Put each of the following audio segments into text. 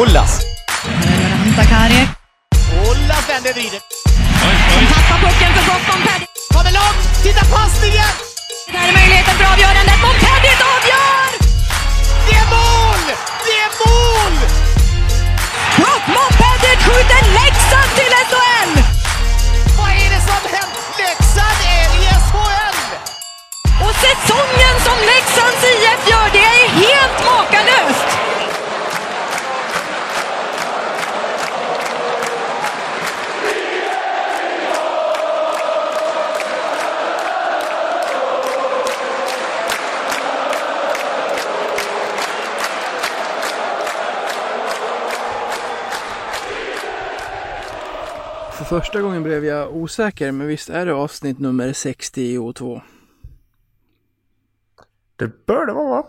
Ollas. Hämtar Kari. Ollas vänder vidare. Som tappar pucken för gott. Montpellier. Kommer långt. Titta passningen! Det här är möjligheten för avgörandet. Montpellier avgör! Det är mål! Det är mål! Brock Montpellier skjuter Leksand till SHL! Vad är det som hänt? Leksand är i SHL! Och säsongen som Leksands IF gör, det är helt makalöst! Första gången blev jag osäker, men visst är det avsnitt nummer 62? Det bör det vara.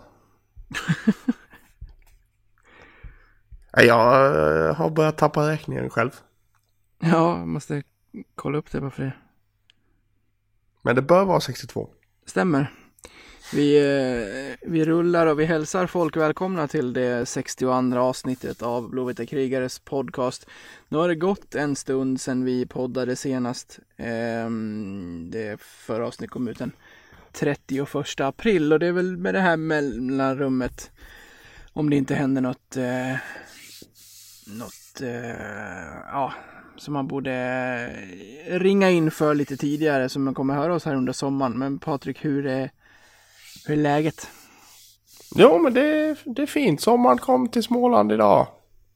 Jag har börjat tappa räkningen själv. Ja, jag måste kolla upp det bara för det. Men det bör vara 62. Stämmer. Vi, eh, vi rullar och vi hälsar folk välkomna till det 62 avsnittet av Blåvita krigares podcast. Nu har det gått en stund sedan vi poddade senast. Ehm, det förra avsnittet kom ut den 31 april och det är väl med det här mellanrummet om det inte händer något eh, något eh, ja, som man borde ringa in för lite tidigare som man kommer höra oss här under sommaren. Men Patrik, hur är, hur är läget? Jo, men det, det är fint. Sommaren kom till Småland idag.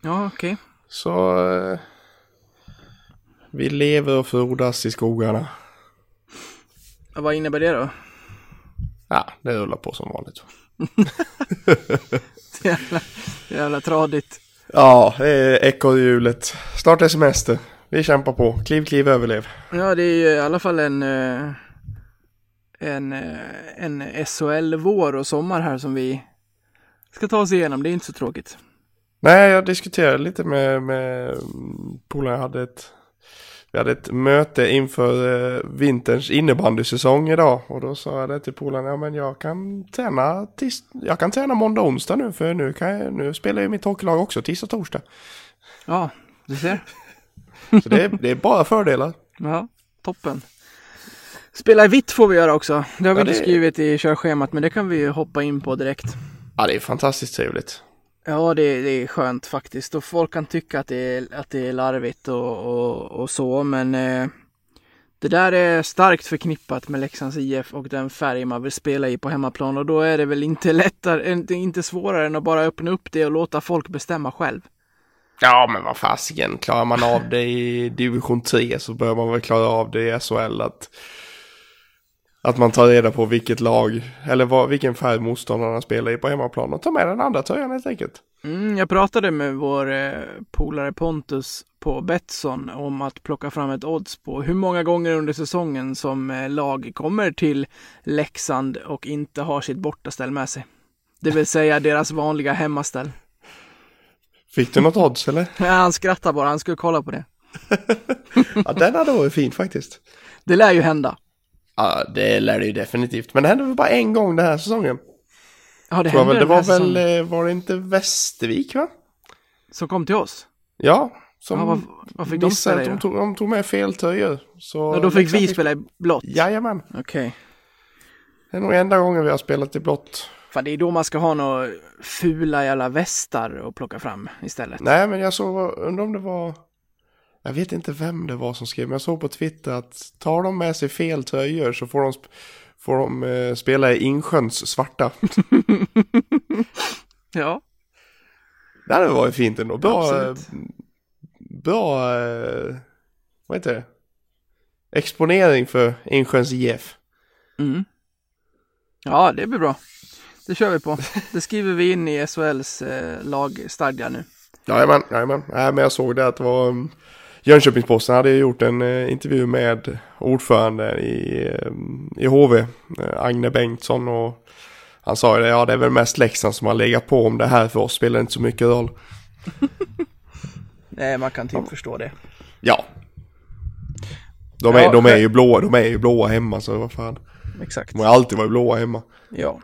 Ja, okej. Så eh, vi lever och frodas i skogarna. Och Vad innebär det då? Ja, det rullar på som vanligt. Jävla, jävla tradigt. Ja, det är ekorrhjulet. Snart är semester. Vi kämpar på. Kliv, kliv, överlev. Ja, det är ju i alla fall en, eh, en, eh, en SHL-vår och sommar här som vi ska ta oss igenom. Det är inte så tråkigt. Nej, jag diskuterade lite med, med polaren. Jag hade ett, vi hade ett möte inför eh, vinterns innebandysäsong idag. Och då sa jag det till polaren. Ja, men jag kan träna, tis, jag kan träna måndag och onsdag nu. För nu, kan jag, nu spelar ju mitt hockeylag också tisdag och torsdag. Ja, du ser. Så det är, det är bara fördelar. Ja, toppen. Spela i vitt får vi göra också. Det har vi Ja, inte det- skrivit i körschemat, men det kan vi ju hoppa in på direkt. Ja, det är fantastiskt trevligt. Ja, det, det är skönt faktiskt. Och folk kan tycka att det är, att det är larvigt och, och, och så, men eh, det där är starkt förknippat med Leksands IF och den färg man vill spela i på hemmaplan och då är det väl inte lättare, inte, inte svårare än att bara öppna upp det och låta folk bestämma själv. Ja, men vad fasiken. Klarar man av det i division 3 så bör man väl klara av det i SHL. Att, att man tar reda på vilket lag, eller vad, vilken färg motståndarna spelar i på hemmaplan och tar med den andra tröjan helt enkelt. Mm, jag pratade med vår eh, polare Pontus på Betsson om att plocka fram ett odds på hur många gånger under säsongen som eh, lag kommer till Leksand och inte har sitt bortaställ med sig. Det vill säga deras vanliga hemmaställ. Fick du något odds eller? Ja, han skrattar bara, han skulle kolla på det. Ja, den hade varit fin faktiskt. Det lär ju hända. Ja, det lär det ju definitivt. Men det hände väl bara en gång den här säsongen. Ja, det hände väl. Det var väl, säsongen. eh, var det inte Västervik va? Som kom till oss. Ja, som Ja, vad, vad fick de spela i de tog, de tog med fel tröjor. Så Ja, då fick vi spela i blått. Jajamän. Okej. Det är nog enda gången vi har spelat i blått. Fan, det är då man ska ha några fula jävla västar och plocka fram istället. Nej, men jag såg, undrar om det var, jag vet inte vem det var som skrev, men jag såg på Twitter att tar de med sig fel tröjor så får de, får de eh, spela i Insjöns svarta. Ja, Det hade varit fint ändå. Bra, eh, Absolut. bra, eh, vad heter det? Exponering för Insjöns IF. Mm. Ja, det blir bra. Det kör vi på. Det skriver vi in i SHLs eh, lagstadga nu. Jajamän, jajamän. Nej, men jag såg det att det var um, Jönköpingsposten hade gjort en eh, intervju med ordförande i, eh, i HV, eh, Agne Bengtsson och han sa ju det, ja det är väl mest Leksand som har legat på om det här för oss spelar inte så mycket roll. Nej, man kan typ förstå det. Ja. De är, Ja, de är ju blåa, de är ju blåa hemma så vad fan. Exakt. De har alltid varit blåa hemma. Ja.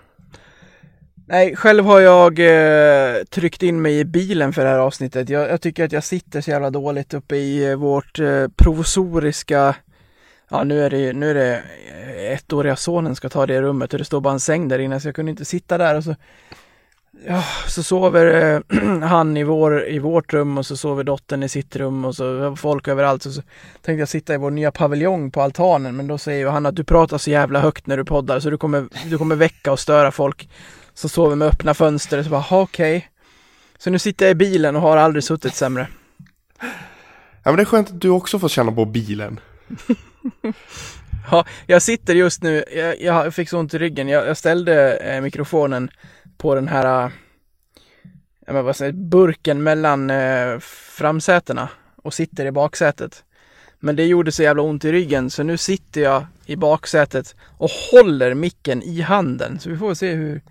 Nej, själv har jag eh, tryckt in mig i bilen för det här avsnittet. Jag, jag tycker att jag sitter så jävla dåligt uppe i eh, vårt eh, provisoriska Ja nu är det nu är det eh, ettåriga sonen ska ta det rummet och det står bara en säng där inne så jag kunde inte sitta där och så Ja, så sover eh, han i, vår, i vårt rum och så sover dottern i sitt rum och så har folk överallt. Så, så tänkte jag sitta i vår nya paviljong på altanen men då säger ju han att du pratar så jävla högt när du poddar så du kommer, du kommer väcka och störa folk som sover med öppna fönster. Så bara, okej. Okay. Så nu sitter jag i bilen och har aldrig suttit sämre. Ja men det är skönt att du också får känna på bilen. ja, jag sitter just nu, jag, jag fick så ont i ryggen. Jag, jag ställde eh, mikrofonen på den här äh, vad säger, burken mellan äh, framsätena och sitter i baksätet. Men det gjorde så jävla ont i ryggen så nu sitter jag i baksätet och håller micken i handen. Så vi får se hur,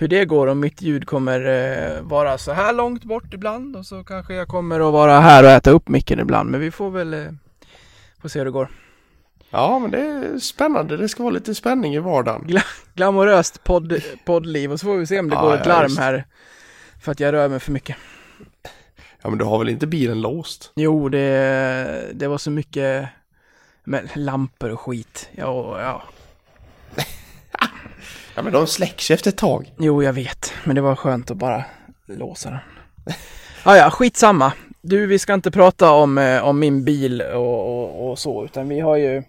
hur det går om mitt ljud kommer äh, vara så här långt bort ibland och så kanske jag kommer att vara här och äta upp micken ibland. Men vi får väl äh, får se hur det går. Ja, men det är spännande. Det ska vara lite spänning i vardagen. Gla glamoröst podd, poddliv och så får vi se om det ja, går ett larm ja, här. För att jag rör mig för mycket. Ja, men du har väl inte bilen låst? Jo, det, det var så mycket med lampor och skit. Ja, ja ja, men de släcks ju efter ett tag. Jo, jag vet. Men det var skönt att bara låsa den. Ja, ja, skitsamma. Du, vi ska inte prata om, eh, om min bil och, och, och så, utan vi har ju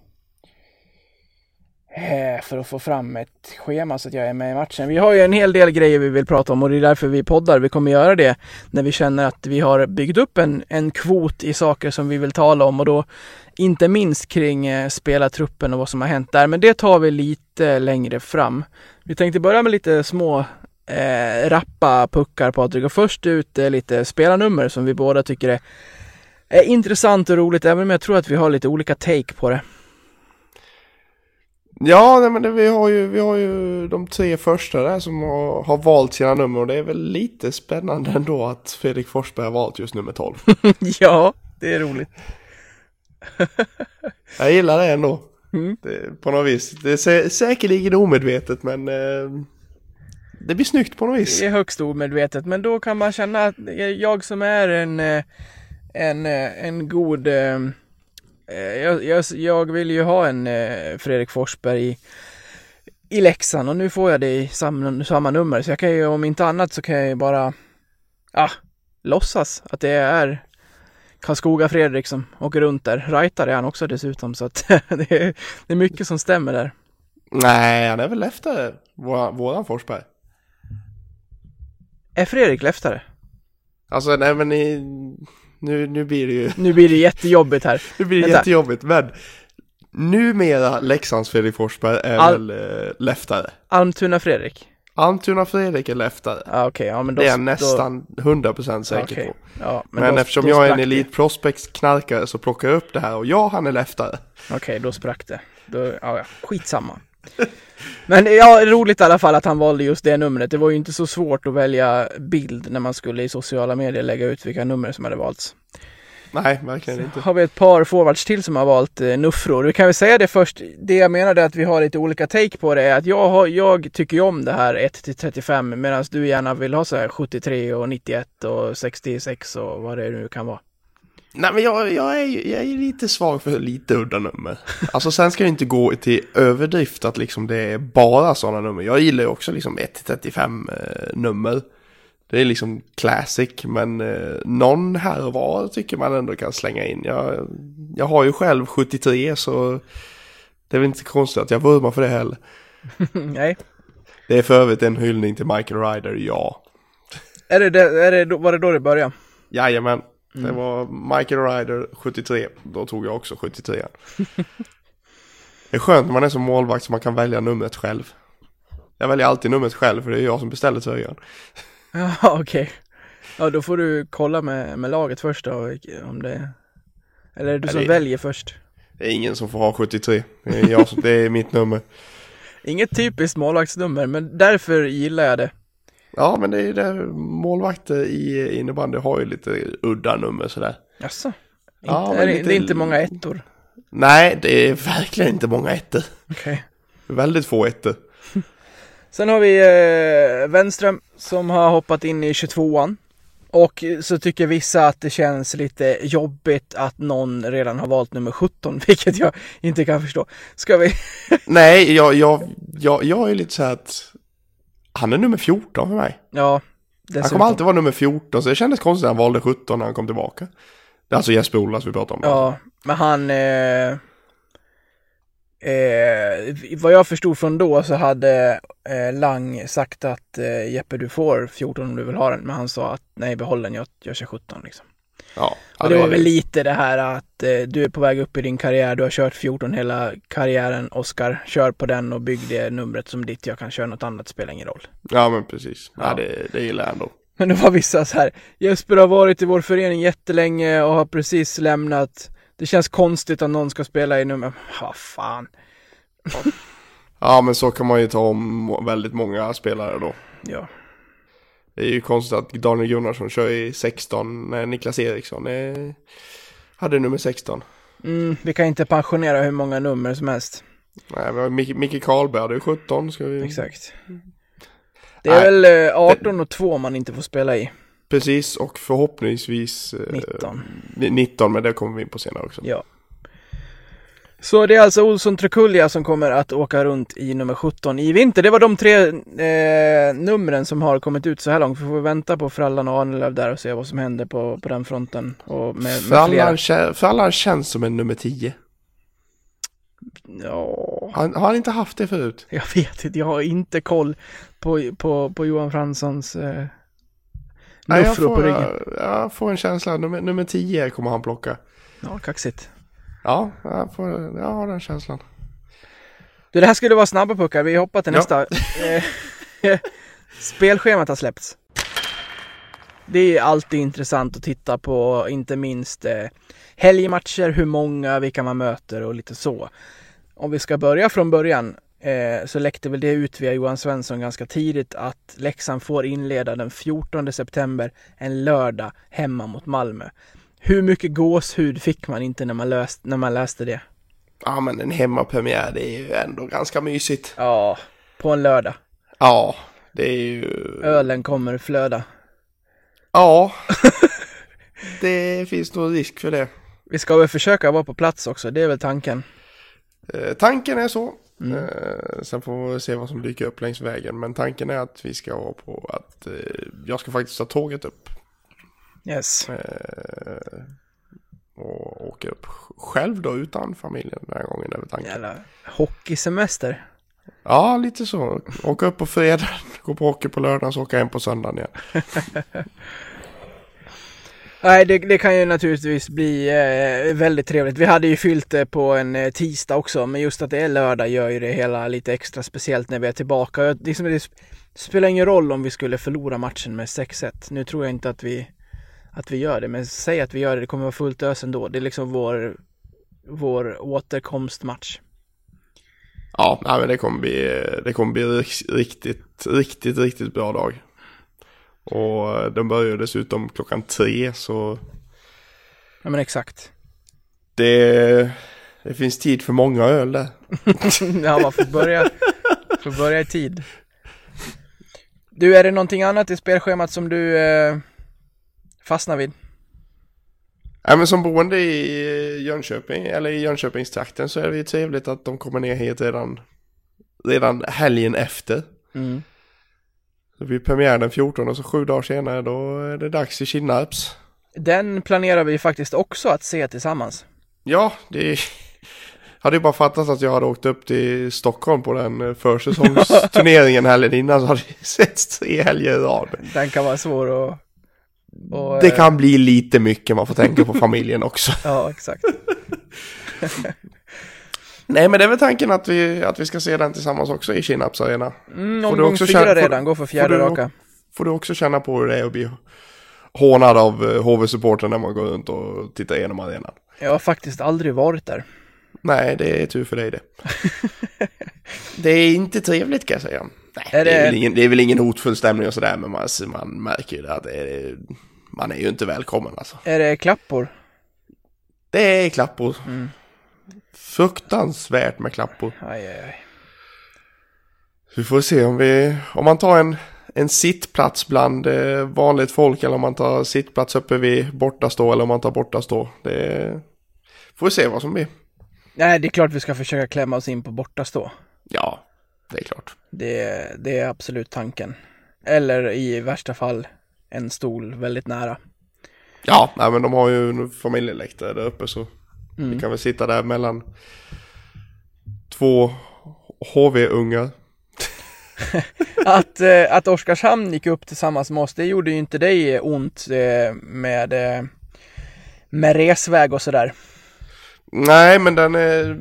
Eh, för att få fram ett schema så att jag är med i matchen. Vi har ju en hel del grejer vi vill prata om och det är därför vi poddar. Vi kommer göra det när vi känner att vi har byggt upp en, en kvot i saker som vi vill tala om och då inte minst kring eh, spelartruppen och vad som har hänt där. Men det tar vi lite längre fram. Vi tänkte börja med lite små eh, rappa puckar Patrik och först ut eh, lite spelarnummer som vi båda tycker är, är intressant och roligt även om jag tror att vi har lite olika take på det. Ja, nej, men det, vi, har ju, vi har ju de tre första där som har, har, valt sina nummer och det är väl lite spännande ändå att Fredrik Forsberg har valt just nummer 12. ja, det är roligt. jag gillar det ändå. Mm. Det, på något vis. Det är sä säkerligen omedvetet men eh, det blir snyggt på något vis. Det är högst omedvetet men då kan man känna att jag som är en, eh, en, eh, en god eh, jag, jag, jag, vill ju ha en eh, Fredrik Forsberg i, i Leksand och nu får jag det i samma, samma nummer så jag kan ju om inte annat så kan jag ju bara ja, låtsas att det är Karlskoga Fredrik som åker runt där. Rajtar är han också dessutom så att det, är, det är mycket som stämmer där. Nej, han är väl leftare, våran, våran Forsberg. Är Fredrik leftare? Alltså nej men i, nu, nu blir det ju... Nu blir det jättejobbigt här. nu blir det Vänta. jättejobbigt, men numera Leksands Fredrik Forsberg är Al väl äh, leftare. Almtuna Fredrik? Almtuna Fredrik är leftare. Ah, okay, ja, men då, det är jag nästan då... 100% säker okay. på. Ja, men men då, eftersom då jag är en Elite Prospects knarkare så plockar jag upp det här och ja, han är leftare. Okej, okay, då sprack det. Då, ja, ja, skitsamma. Men ja, roligt i alla fall att han valde just det numret. Det var ju inte så svårt att välja bild när man skulle i sociala medier lägga ut vilka nummer som hade valts. Nej, verkligen inte. Så har vi ett par forwards till som har valt eh, nuffror. Vi kan väl säga det först. Det jag menade att vi har lite olika take på det är att jag, har, jag tycker ju om det här 1 till 35 medan du gärna vill ha så här 73 och 91 och 66 och vad det nu kan vara. Nej men jag, jag, är, jag är lite svag för lite udda nummer. Alltså sen ska jag inte gå till överdrift att liksom det är bara sådana nummer. Jag gillar ju också liksom 1-35 eh, nummer. Det är liksom classic men eh, någon här och var tycker man ändå kan slänga in. Jag, jag har ju själv 73 så det är väl inte konstigt att jag vurmar för det heller. Nej. Det är för övrigt en hyllning till Michael Ryder, ja. Är det, det, är det, var det då det började? Jajamän. Mm. Det var Michael Ryder 73. Då tog jag också 73. det är skönt när man är som målvakt så man kan välja numret själv. Jag väljer alltid numret själv för det är jag som beställer tröjan. Ja, okej. Okay. Ja, då får du kolla med, med laget först då, om det Eller är det du som det... väljer först? Det är ingen som får ha 73. Det är, jag det är mitt nummer. Inget typiskt målvaktsnummer, men därför gillar jag det. Ja, men det är det. Målvakter i innebandy har ju lite udda nummer sådär. Jaså? Ja, är det, lite... det är inte många ettor? Nej, det är verkligen inte många ettor. Okej. Okay. Väldigt få ettor. Sen har vi eh, Wenström som har hoppat in i 22an. Och så tycker vissa att det känns lite jobbigt att någon redan har valt nummer 17, vilket jag inte kan förstå. Ska vi? Nej, jag, jag, jag, jag är lite så här att han är nummer 14 för mig. Ja, Han kommer alltid vara nummer 14, så det kändes konstigt att han valde 17 när han kom tillbaka. Det är alltså Jesper Olas vi pratar om. Ja, men han... Eh, eh, vad jag förstod från då så hade eh, Lang sagt att eh, Jeppe du får 14 om du vill ha den. Men han sa att nej behåll den, jag, jag kör 17 liksom. Ja, Och det var väl lite det här att eh, du är på väg upp i din karriär, du har kört 14 hela karriären, Oskar, kör på den och bygg det numret som ditt, jag kan köra något annat, spelar ingen roll. Ja, men precis. Ja, Ja. det, det gillar jag ändå. Men det var vissa så här, Jesper har varit i vår förening jättelänge och har precis lämnat. Det känns konstigt att någon ska spela i nummer, vad fan. Ja, men så kan man ju ta om väldigt många spelare då. Ja, Det är ju konstigt att Daniel Gunnarsson kör i 16 när Niklas Eriksson är, hade nummer 16. mm, vi kan inte pensionera hur många nummer som helst. Nej, vi har Micke, Micke Karlberg hade ju 17. Ska vi... Exakt. Det är Nej, väl eh, 18 och 2 man inte får spela i. Precis, och förhoppningsvis eh, 19. 19, men det kommer vi in på senare också. Ja. Så det är alltså Olsson Trekulja som kommer att åka runt i nummer 17 i vinter. Det var de tre eh, numren som har kommit ut så här långt. Vi får vänta på Frallan och Arnelöv där och se vad som händer på, på den fronten. Och med, med. Frallan, Frallan känns som en nummer 10. Ja, Han, har han inte haft det förut? jag vet inte. Jag har inte koll på, på, på Johan Franssons eh, Nej, jag, nuffror på får, ryggen. jag, jag får en känsla, nummer, nummer 10 kommer han plocka. Ja, kaxigt. Ja, jag, får, jag har den känslan. Du, det här skulle vara snabba puckar. Vi hoppar till Ja. nästa. Eh, Spelschemat har släppts. Det är alltid intressant att titta på, inte minst eh, helgmatcher, hur många, vilka man möter och lite så. Om vi ska börja från början eh, så läckte väl det ut via Johan Svensson ganska tidigt att Leksand får inleda den 14 september, en lördag, hemma mot Malmö. Hur mycket gåshud fick man inte när man, löst, när man läste det? Ja, men en hemmapremiär, det är ju ändå ganska mysigt. Ja, på en lördag. Ja, det är ju... Ölen kommer flöda. Ja, det finns nog risk för det. Vi ska väl försöka vara på plats också, det är väl tanken. Eh, tanken är så. Eh, sen får vi se vad som dyker upp längs vägen. Men tanken är att vi ska vara på att eh, jag ska faktiskt ta tåget upp. Yes. Eh, och åka upp själv då utan familjen den här gången är tanken. Jävla hockeysemester. Ja, lite så. Åka upp på fredag, gå på hockey på lördagen, så åka hem på söndagen igen. Nej, det, det kan ju naturligtvis bli eh, väldigt trevligt. Vi hade ju fyllt det på en eh, tisdag också, men just att det är lördag gör ju det hela lite extra speciellt när vi är tillbaka. Jag- Liksom, det spelar ingen roll om vi skulle förlora matchen med 6-1. Nu tror jag inte att vi, att vi gör det, men säg att vi gör det, det kommer vara fullt ös ändå. Det är liksom vår, vår återkomstmatch. Ja, nej, men det kommer bli, det kommer bli riktigt, riktigt, riktigt bra dag. Och den börjar dessutom klockan tre så Ja men exakt. det, det finns tid för många öl där. ja, man får börja, får börja i tid. Du, är det någonting annat i spelschemat som du eh, fastnar vid? Ja, men som boende i Jönköping, eller i Jönköpingstrakten så är det ju trevligt att de kommer ner hit redan, redan helgen efter. Mm. Det blir premiär den 14 och så sju dagar senare då är det dags i Kinnarps. Den planerar vi faktiskt också att se tillsammans. Ja, det hade ju bara fattat att jag hade åkt upp till Stockholm på den eh, försäsongsturneringen helgen innan så hade det setts tre helger i rad. Den kan vara svår att... och, Det eh, kan bli lite mycket, man får tänka på familjen också. Ja, exakt. Nej men det är väl tanken att vi, att vi ska se den tillsammans också i Kinnarps arena. Mm, omgång också fyra känna- redan, gå för fjärde får du- raka. Får du också känna på hur det är att bli hånad av eh, HV-supporten när man går runt och tittar igenom arenan. Jag har faktiskt aldrig varit där. Nej, det är tur för dig det. det är inte trevligt kan jag säga. Nej, Är det... är det- väl ingen, det är väl ingen hotfull stämning och sådär, men man, man märker ju det att det är, man är ju inte välkommen alltså. Är det klappor? Det är klappor. Mm. Fruktansvärt med klappor. Aj, aj, aj. Vi får se om vi, om man tar en, en sittplats bland eh, vanligt folk eller om man tar sittplats uppe vid bortastå eller om man tar bortastå. Det får vi se vad som blir. Nej, det är klart vi ska försöka klämma oss in på bortastå. Ja, det är klart. Det, det är absolut tanken. Eller i värsta fall en stol väldigt nära. Ja, nej, men de har ju familjeläktare där uppe så Mm. vi kan väl sitta där mellan två HV-ungar. Att, eh, att Oskarshamn gick upp tillsammans med oss, det gjorde ju inte dig ont eh, med, eh, med resväg och sådär. Nej, men den är...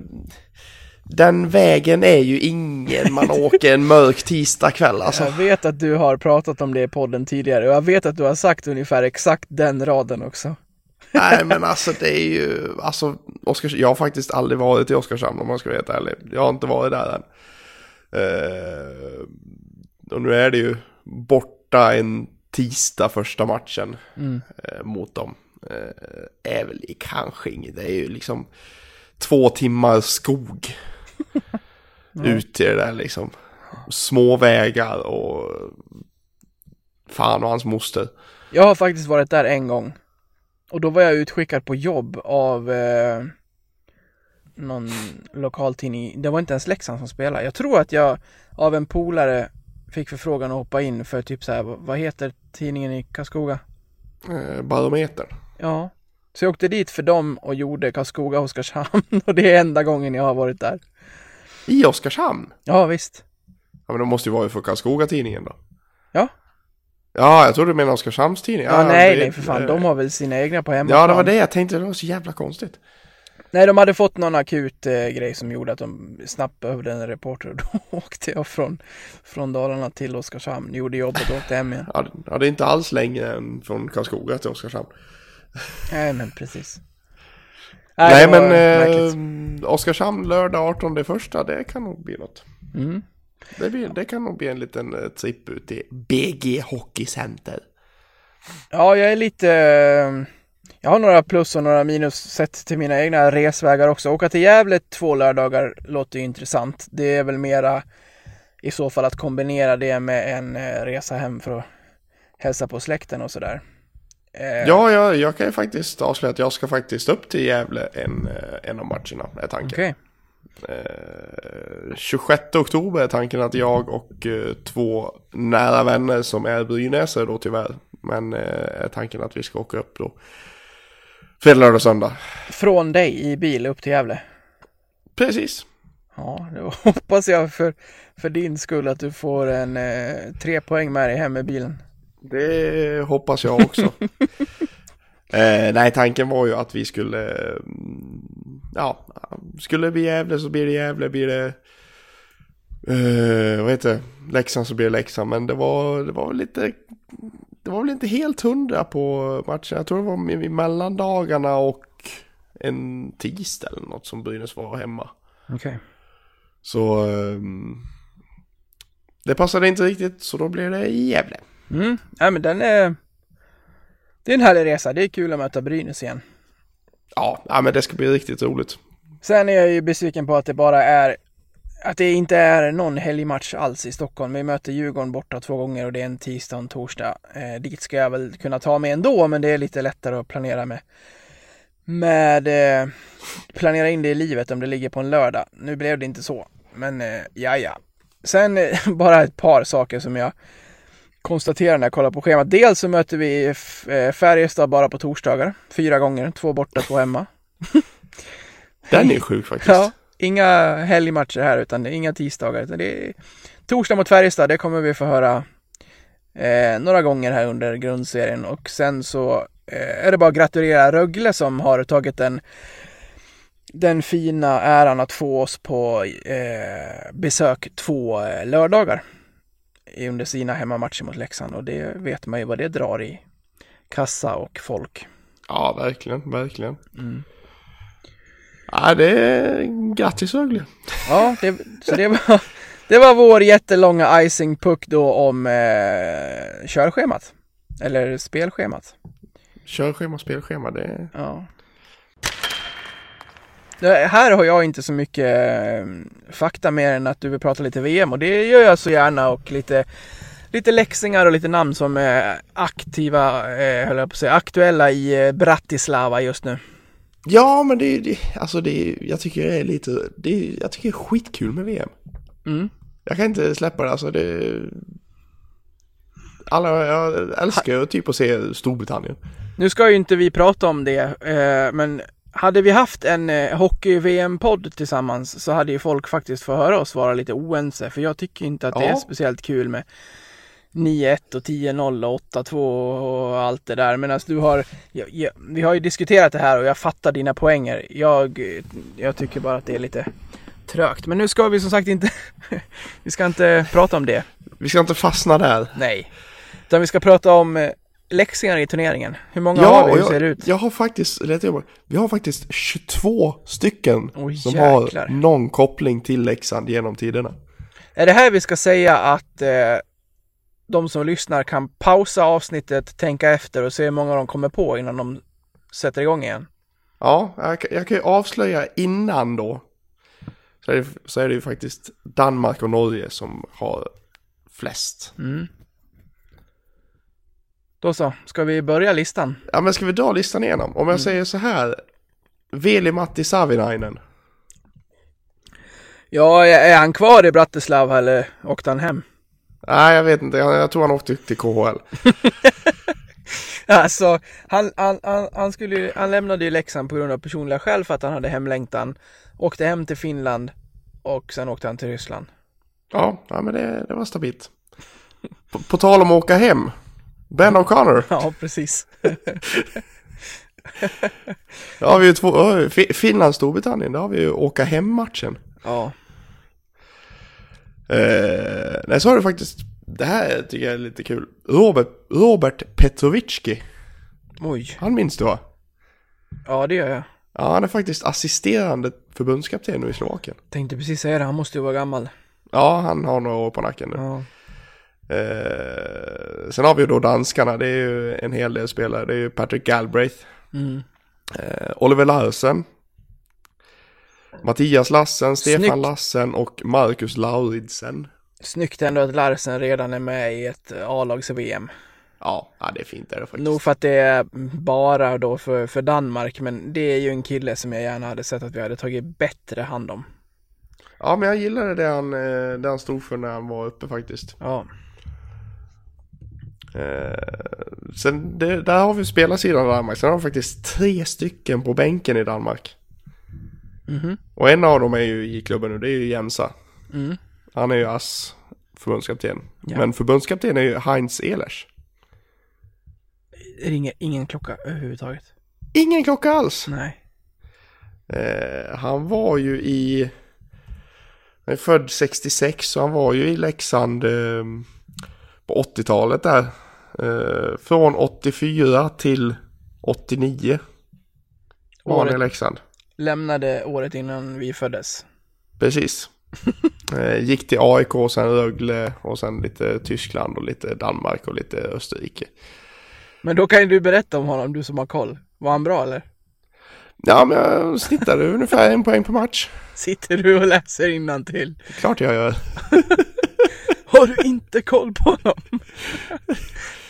Den vägen är ju ingen man åker en mörk tisdagkväll alltså. Jag vet att du har pratat om det i podden tidigare och jag vet att du har sagt ungefär exakt den raden också. Nej men alltså det är ju, alltså Oskars, jag har faktiskt aldrig varit i Oskarshamn om man ska vara helt ärlig. Jag har inte varit där än. Eh, och nu är det ju borta en tisdag första matchen Mm. eh, mot dem. Eh, är väl kanske inget, det är ju liksom två timmar skog ut till det där liksom. Små vägar och fan och hans moster. Jag har faktiskt varit där en gång. Och då var jag utskickad på jobb av eh, någon lokaltidning. Det var inte ens Leksand som spelade. Jag tror att jag av en polare fick förfrågan att hoppa in för typ så här, vad heter tidningen i Karlskoga? Eh, barometern. Ja. Så jag åkte dit för dem och gjorde Karlskoga Oskarshamn och det är enda gången jag har varit där. I Oskarshamn? Ja visst. Ja men det måste ju vara för Karlskoga-tidningen då. Ja. Ja, jag tror du menar Oskarshamns-tidningen. Ja, nej det- nej för fan, de har väl sina egna på hemmaplan. Ja, det var det jag tänkte, det var så jävla konstigt. Nej, de hade fått någon akut eh, grej som gjorde att de snabbt behövde en reporter då åkte jag från, från Dalarna till Oskarshamn, gjorde jobbet och åkte hem igen. Ja, det- ja, det är inte alls längre än från Karlskoga till Oskarshamn. Nej, men precis. Nej, det var men eh, Oskarshamn lördag 18 första, det kan nog bli något. Mm. Det, blir, det kan nog bli en liten eh, tripp ut till BG Hockey Center. Ja, jag är lite... eh, Jag har några plus och några minus sett till mina egna resvägar också. Åka till Gävle två lördagar låter ju intressant. Det är väl mera i så fall att kombinera det med en eh, resa hem för att hälsa på släkten och sådär. Ja, jag, jag kan ju faktiskt avslöja att jag ska faktiskt upp till Gävle en, en av matcherna, är tanken. Okej. Eh, 26 oktober är tanken att jag och eh, två nära vänner som är brynäsare då tyvärr. Men eh, är tanken att vi ska åka upp då. Fredag, lördag, söndag. Från dig i bil upp till Gävle? Precis. Ja, då hoppas jag för, för din skull att du får en eh, tre poäng med dig hem med bilen. Det hoppas jag också. eh, nej, tanken var ju att vi skulle, eh, ja, skulle det bli Gävle så blir det Gävle, blir det, eh, vad heter det, Leksand så blir det Leksand. Men det var, det var lite, det var väl inte helt hundra på matchen. Jag tror det var i mellandagarna och en tisdag eller något som Brynäs var hemma. Okej. Så ehm, det passade inte riktigt så då blev det Gävle. Mm, ja men den är... Det är en härlig resa, det är kul att möta Brynäs igen. Ja, ja, men det ska bli riktigt roligt. Sen är jag ju besviken på att det bara är att det inte är någon helgmatch alls i Stockholm. Vi möter Djurgården borta två gånger och det är en tisdag och en torsdag. Eh, dit ska jag väl kunna ta mig ändå, men det är lite lättare att planera med. Med eh, planera in det i livet om det ligger på en lördag. Nu blev det inte så, men eh, ja ja. Sen eh, bara ett par saker som jag konstaterar när jag kollar på schemat. Dels så möter vi eh, Färjestad bara på torsdagar, fyra gånger, två borta, två hemma. Den är sjuk faktiskt. Ja, inga helgmatcher här utan det är inga tisdagar. Utan det är torsdag mot Färjestad, det kommer vi få höra eh, några gånger här under grundserien. Och sen så eh, är det bara att gratulera Rögle som har tagit den, den fina äran att få oss på eh, besök två eh, lördagar under sina hemmamatcher mot Leksand. Och det vet man ju vad det drar i kassa och folk. Ja, verkligen, verkligen. Mm. Ja, det är grattis Rögle. Ja, det, så det var, det var vår jättelånga icing-puck då om eh, körschemat. Eller spelschemat. Körschema, spelschema, det är... Ja. Det, här har jag inte så mycket eh, fakta mer än att du vill prata lite VM och det gör jag så gärna och lite Lite läxingar och lite namn som är aktiva, eh, höll jag på att säga, aktuella i eh, Bratislava just nu. Ja, men det är det, alltså det jag tycker det är lite, det jag tycker det är skitkul med VM. Mm. Jag kan inte släppa det, alltså det... Alla, jag älskar ju typ att se Storbritannien. Nu ska ju inte vi prata om det, eh, men hade vi haft en eh, hockey-VM-podd tillsammans så hade ju folk faktiskt fått höra oss vara lite oense, för jag tycker inte att det Ja. är speciellt kul med 9-1 och 10-0 och 8-2 och allt det där. Medan du har, jag, jag, vi har ju diskuterat det här och jag fattar dina poänger. Jag, jag tycker bara att det är lite trögt. Men nu ska vi som sagt inte, vi ska inte prata om det. Vi ska inte fastna där. Nej. Utan vi ska prata om läxingar i turneringen. Hur många har vi? Hur ser det ut? jag har faktiskt, jag vi har faktiskt 22 stycken Oj, som har någon koppling till Leksand genom tiderna. Är det här vi ska säga att eh, de som lyssnar kan pausa avsnittet, tänka efter och se hur många de kommer på innan de sätter igång igen? Ja, jag, kan- jag kan ju avslöja innan då. Så är, det, så är det ju faktiskt Danmark och Norge som har flest. Mm. Då så, ska vi börja listan? Ja men ska vi dra listan igenom? Om jag säger så här. Veli-Matti Savinainen. Ja, är han kvar i Bratislava eller åkte han hem? Nej jag vet inte, jag, tror han åkte till KHL. Alltså, han, han, han, han, skulle, han lämnade ju Leksand på grund av personliga skäl för att han hade hemlängtan. Åkte hem till Finland och sen åkte han till Ryssland. Ja, ja men det, det var stabilt. På, på tal om att åka hem. Ben O'Connor. Ja, precis. Har vi ju två, Finland, Storbritannien, där har vi ju åka hem-matchen. Ja, Eh, nej, så har du faktiskt, det här tycker jag är lite kul. Robert, Robert Petrovicki, oj. han minns du va? Ja, det gör jag. Ja, han är faktiskt assisterande förbundskapten nu i Slovakien. Tänkte precis säga det, han måste ju vara gammal. Ja, han har några år på nacken nu. Ja. Eh, sen har vi ju då danskarna, det är ju en hel del spelare. Det är ju Patrick Galbraith, Mm. eh, Oliver Larsen, Mattias Lassen, Stefan Snyggt. Lassen och Marcus Lauridsen. Snyggt ändå att Larsen redan är med i ett A-lags-VM. Ja, ja, det är fint är det faktiskt. Nog för att det är bara då för, för Danmark, men det är ju en kille som jag gärna hade sett att vi hade tagit bättre hand om. Ja, men jag gillade det han, eh, det han stod för när han var uppe faktiskt. Ja, Eh, sen, det, där har vi spelarsidan i Danmark. Sen har vi faktiskt tre stycken på bänken i Danmark. Mhm. Och en av dem är ju i klubben nu, det är ju Jensa. Mm. Han är ju ass förbundskapten. Ja. Men förbundskapten är ju Heinz Ehlers. ringer ingen klocka överhuvudtaget. Ingen klocka alls! Nej. Eh, han var ju i... Han är född 66 så han var ju i Leksand eh, på 80-talet där. Eh, från 84 till 89 var han i Leksand. lämnade året innan vi föddes. Precis. Eh, gick till AIK, och sen Rögle och sen lite Tyskland och lite Danmark och lite Österrike. Men då kan ju du berätta om honom, du som har koll. Var han bra eller? Ja, men jag snittade ungefär en poäng per match. Sitter du och läser till? Klart jag gör. Har inte koll på honom?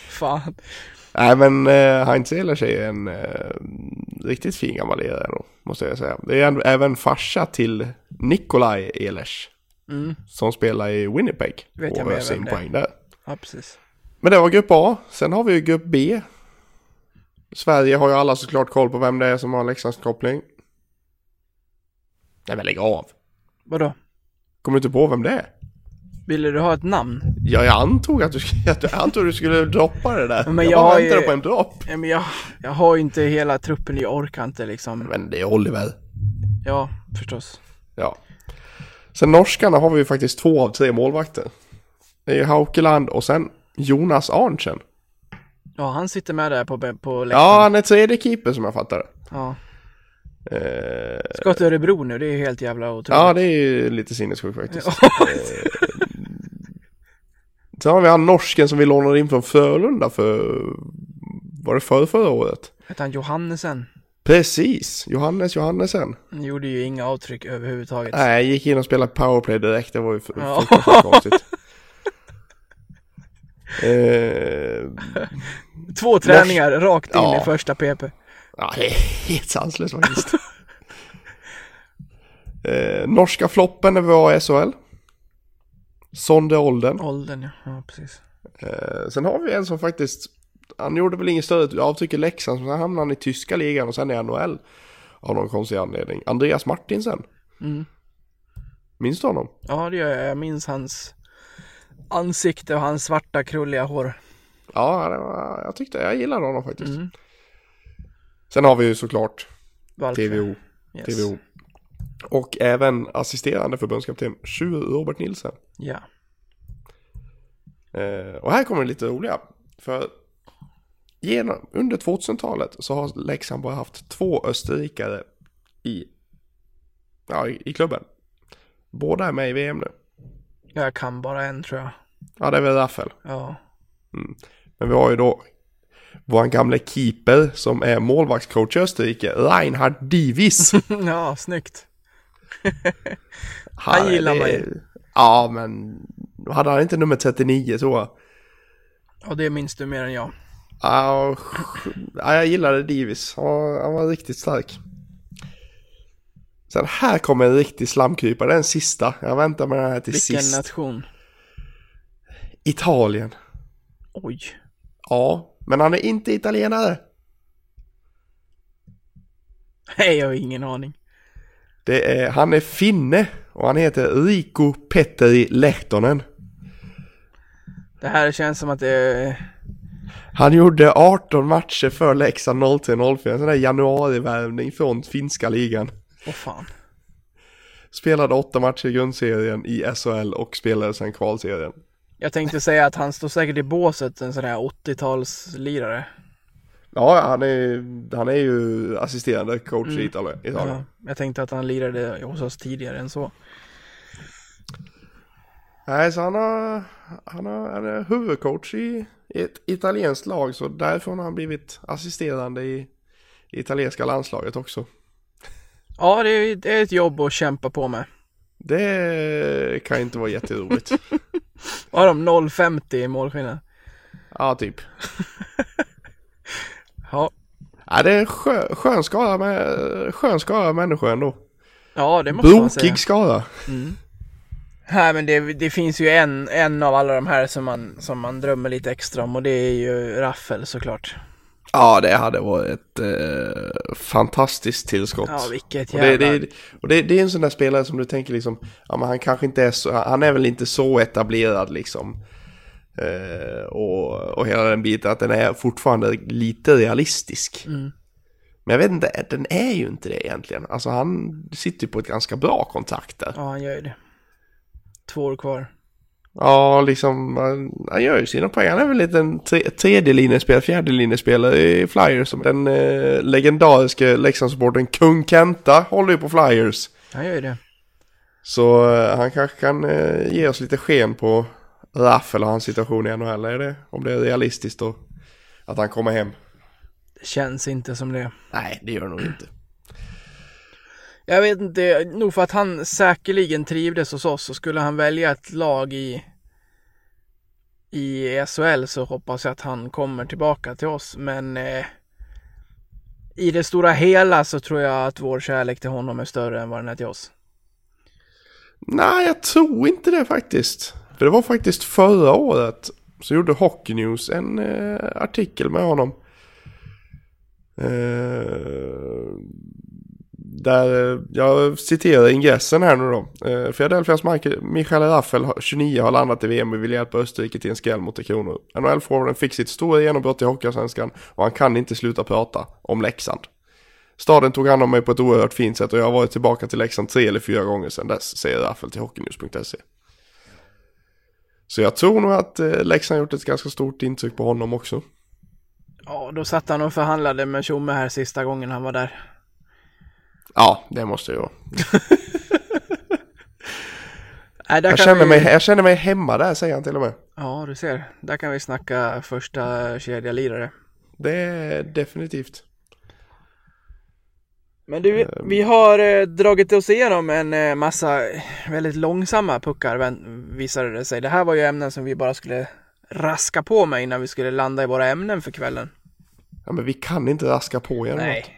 Fan. Nej, men eh, Heinz Ehlers är en eh, riktigt fin gammal lirare då, måste jag säga. Det är ändå- även farsa till Nikolaj Ehlers. Mm. Som spelar i Winnipeg. Vet jag och mer öser vem in det är. poäng där. Ja, precis. Men det var grupp A. Sen har vi ju grupp B. Sverige har ju alla såklart koll på vem det är som har en Leksandskoppling. Nej men lägg av. Vadå? Kommer du inte på vem det är? Ville du ha ett namn? Ja, jag antog att du, jag antog att du skulle droppa det där. Men jag jag bara väntade ju- på en dropp. Ja, men jag, jag har ju inte hela truppen, jag orkar inte liksom. Men det är Oliver. Ja, förstås. Ja. Sen norskarna har vi ju faktiskt två av tre målvakter. Det är ju Haukeland och sen Jonas Arntzen. Ja, han sitter med där på, på Ja, läktaren. han är tredje keeper som jag fattar det. Ja. Eh, Ska till Örebro nu, det är ju helt jävla otroligt. ja, det är ju lite sinnessjukt faktiskt. Sen har vi han norsken som vi lånade in från Frölunda för, var det för förra året? Hette han Johannesen? Precis, Johannes Johannesen. Han gjorde ju inga avtryck överhuvudtaget. Nej, gick in och spelade powerplay direkt, det var ju Ja. fruktansvärt konstigt. Eh, Två träningar rakt in Ja. i första PP. ja, det är helt sanslöst faktiskt. eh, norska floppen var SHL. Sonde Olden. Åldern ja. ja, precis. Eh, sen har vi en som faktiskt, han gjorde väl ingen större avtryck i Leksand, sen hamnade han i tyska ligan och sen i NHL. Av någon konstig anledning. Andreas Martinsen. Mm. Minns du honom? Ja, det gör jag. Jag minns hans ansikte och hans svarta krulliga hår. Ja, var, jag tyckte, jag gillade honom faktiskt. Mm. Sen har vi ju såklart Valfri. TVO. Yes. TVO. Och även assisterande förbundskapten Sjur Robert Nilsen. Ja. Eh, och här kommer det lite roliga. För genom, under 2000-talet så har Leksand bara haft två österrikare i, ja, i, i klubben. Båda är med i VM nu. Jag kan bara en tror jag. Ja, det är väl Raffel. Ja. Men vi har ju då vår gamle keeper som är målvaktscoach i Österrike, Reinhard Divis. ja, snyggt. Han gillar det- man ju. Ja, men hade han inte nummer 39 tror jag. Och det minns du mer än jag. Ja, ja, jag gillade Divis. Han var, han var riktigt stark. Sen här kommer en riktig slamkrypare, den sista. Jag väntar med den här till Vilken sist. nation. Italien. Oj. Ja, men han är inte italienare. Nej, jag har ingen aning. Är, han är finne och han heter Rico Petteri Lehtonen. Det här känns som att det är... Han gjorde 18 matcher för Leksand 03-04, en sån där januarivärvning från finska ligan. Åh fan. Spelade åtta matcher i grundserien i SHL och spelade sen kvalserien. Jag tänkte säga att han står säkert i båset, en sån här 80-talslirare. Ja, han är, han är ju assisterande coach i Mm. Italien. Italien. Ja, jag tänkte att han lirade hos oss tidigare än så. Nej, så han, har, han, har, han är huvudcoach i, i ett italienskt lag, så därifrån har han blivit assisterande i, i italienska landslaget också. Ja, det är, det är ett jobb att kämpa på med. Det kan inte vara jätteroligt. Vad har de? 0,50 i målskillnad? ja, typ. Ja. Ja, det är en skö, skön skara med, skön skara människor ändå. Ja, det måste man säga. Brokig skara. Nej, men det, det finns ju en, en av alla de här som man, som man drömmer lite extra om och det är ju Raffel såklart. Ja, det hade varit ett eh, fantastiskt tillskott. Ja, vilket och det, jävla... det, och det, det är en sån där spelare som du tänker liksom, ja men han kanske inte är så, han är väl inte så etablerad liksom. Eh, och, och hela den biten, att den är fortfarande lite realistisk. Mm. Men jag vet inte, den är ju inte det egentligen. Alltså han sitter ju på ett ganska bra kontrakt där. Ja, han gör ju det. Två år kvar. Ja, liksom, han, han gör ju sina poäng. Han är väl lite en tre, tredje linjespelare, fjärde linjespelare i Flyers. Den eh, legendariske Leksandssupporten Kung Kenta håller ju på Flyers. Han gör ju det. Så eh, han kanske kan eh, ge oss lite sken på Raffel och hans situation i NHL. Är det, om det är realistiskt då, att han kommer hem. Det känns inte som det. Nej, det gör det nog inte. Jag vet inte, nog för att han säkerligen trivdes hos oss så skulle han välja ett lag i i SHL så hoppas jag att han kommer tillbaka till oss men eh, i det stora hela så tror jag att vår kärlek till honom är större än vad den är till oss. Nej, jag tror inte det faktiskt. För det var faktiskt förra året så gjorde Hockey News en eh, artikel med honom. Eh, där, eh, jag citerar ingressen här nu då. Eh, Philadelphias Michael, Michael Raffel, 29, har landat i VM och vill hjälpa Österrike till en skräll mot Tre Kronor. NHL-forwarden fick sitt stora genombrott i Hockeyallsvenskan och han kan inte sluta prata om Leksand. Staden tog hand om mig på ett oerhört fint sätt och jag har varit tillbaka till Leksand tre eller fyra gånger sedan dess, säger Raffel till hockeynews.se. Så jag tror nog att eh, Leksand gjort ett ganska stort intryck på honom också. Ja, då satt han och förhandlade med Tjomme här sista gången han var där. Ja, det måste jag. Nej, Jag känner, vi... mig, jag känner mig hemma där, säger han till och med. Ja, du ser. Där kan vi snacka första kedja lirare. Det är definitivt. Men du, vi har eh, dragit oss igenom en eh, massa väldigt långsamma puckar visade det sig. Det här var ju ämnen som vi bara skulle raska på med innan vi skulle landa i våra ämnen för kvällen. Ja, men vi kan inte raska på genom Nej. något.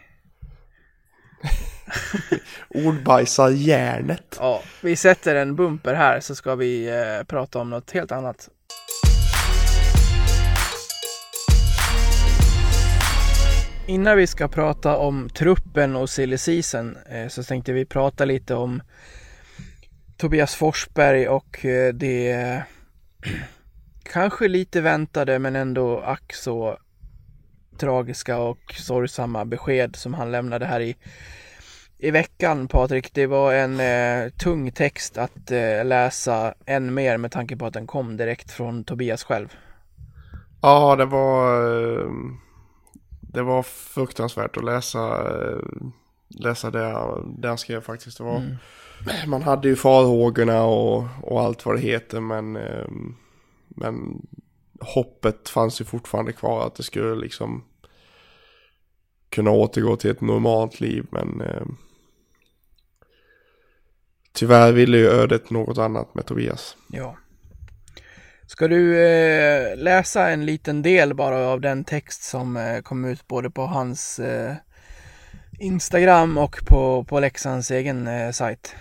Ordbajsar järnet. Ja, vi sätter en bumper här så ska vi eh, prata om något helt annat. Innan vi ska prata om truppen och silly season eh, så tänkte vi prata lite om Tobias Forsberg och eh, det kanske lite väntade men ändå ack så tragiska och sorgsamma besked som han lämnade här i i veckan Patrik. Det var en eh, tung text att eh, läsa än mer med tanke på att den kom direkt från Tobias själv. Ja, det var... eh, det var fruktansvärt att läsa, eh, läsa det, det han skrev faktiskt. Det var, Mm. Man hade ju farhågorna och, och allt vad det heter men, eh, men hoppet fanns ju fortfarande kvar att det skulle liksom kunna återgå till ett normalt liv men eh, tyvärr ville ju ödet något annat med Tobias. Ja. Ska du eh, läsa en liten del bara av den text som eh, kom ut både på hans eh, Instagram och på, på Leksands egen eh, sajt?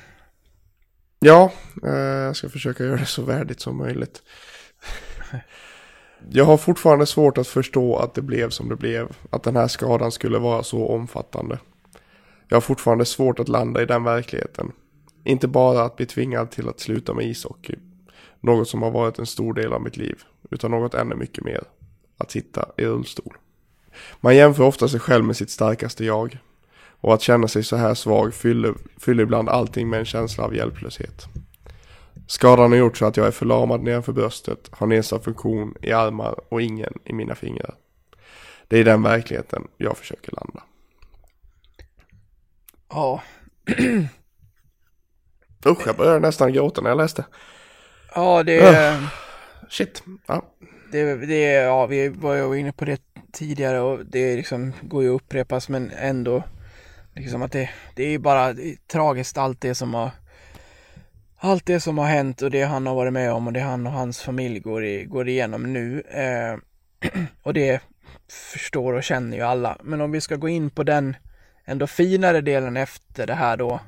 Ja, eh, jag ska försöka göra det så värdigt som möjligt. Jag har fortfarande svårt att förstå att det blev som det blev. Att den här skadan skulle vara så omfattande. Jag har fortfarande svårt att landa i den verkligheten. Inte bara att bli tvingad till att sluta med ishockey. Något som har varit en stor del av mitt liv. Utan något ännu mycket mer. Att sitta i rullstol. Man jämför ofta sig själv med sitt starkaste jag. Och att känna sig så här svag fyller, fyller ibland allting med en känsla av hjälplöshet. Skadan har gjort så att jag är förlamad nedanför bröstet, har nedsatt funktion i armar och ingen i mina fingrar. Det är den verkligheten jag försöker landa. Ja. Usch, jag började nästan gråta när jag läste. Ja, det, Shit. Ja. det, det, ja, vi var ju inne på det tidigare och det liksom går ju att upprepas men ändå liksom att det, det är bara det är tragiskt allt det som har allt det som har hänt och det han har varit med om och det han och hans familj går, i, går igenom nu. Eh, och det förstår och känner ju alla. Men om vi ska gå in på den ändå finare delen efter det här då.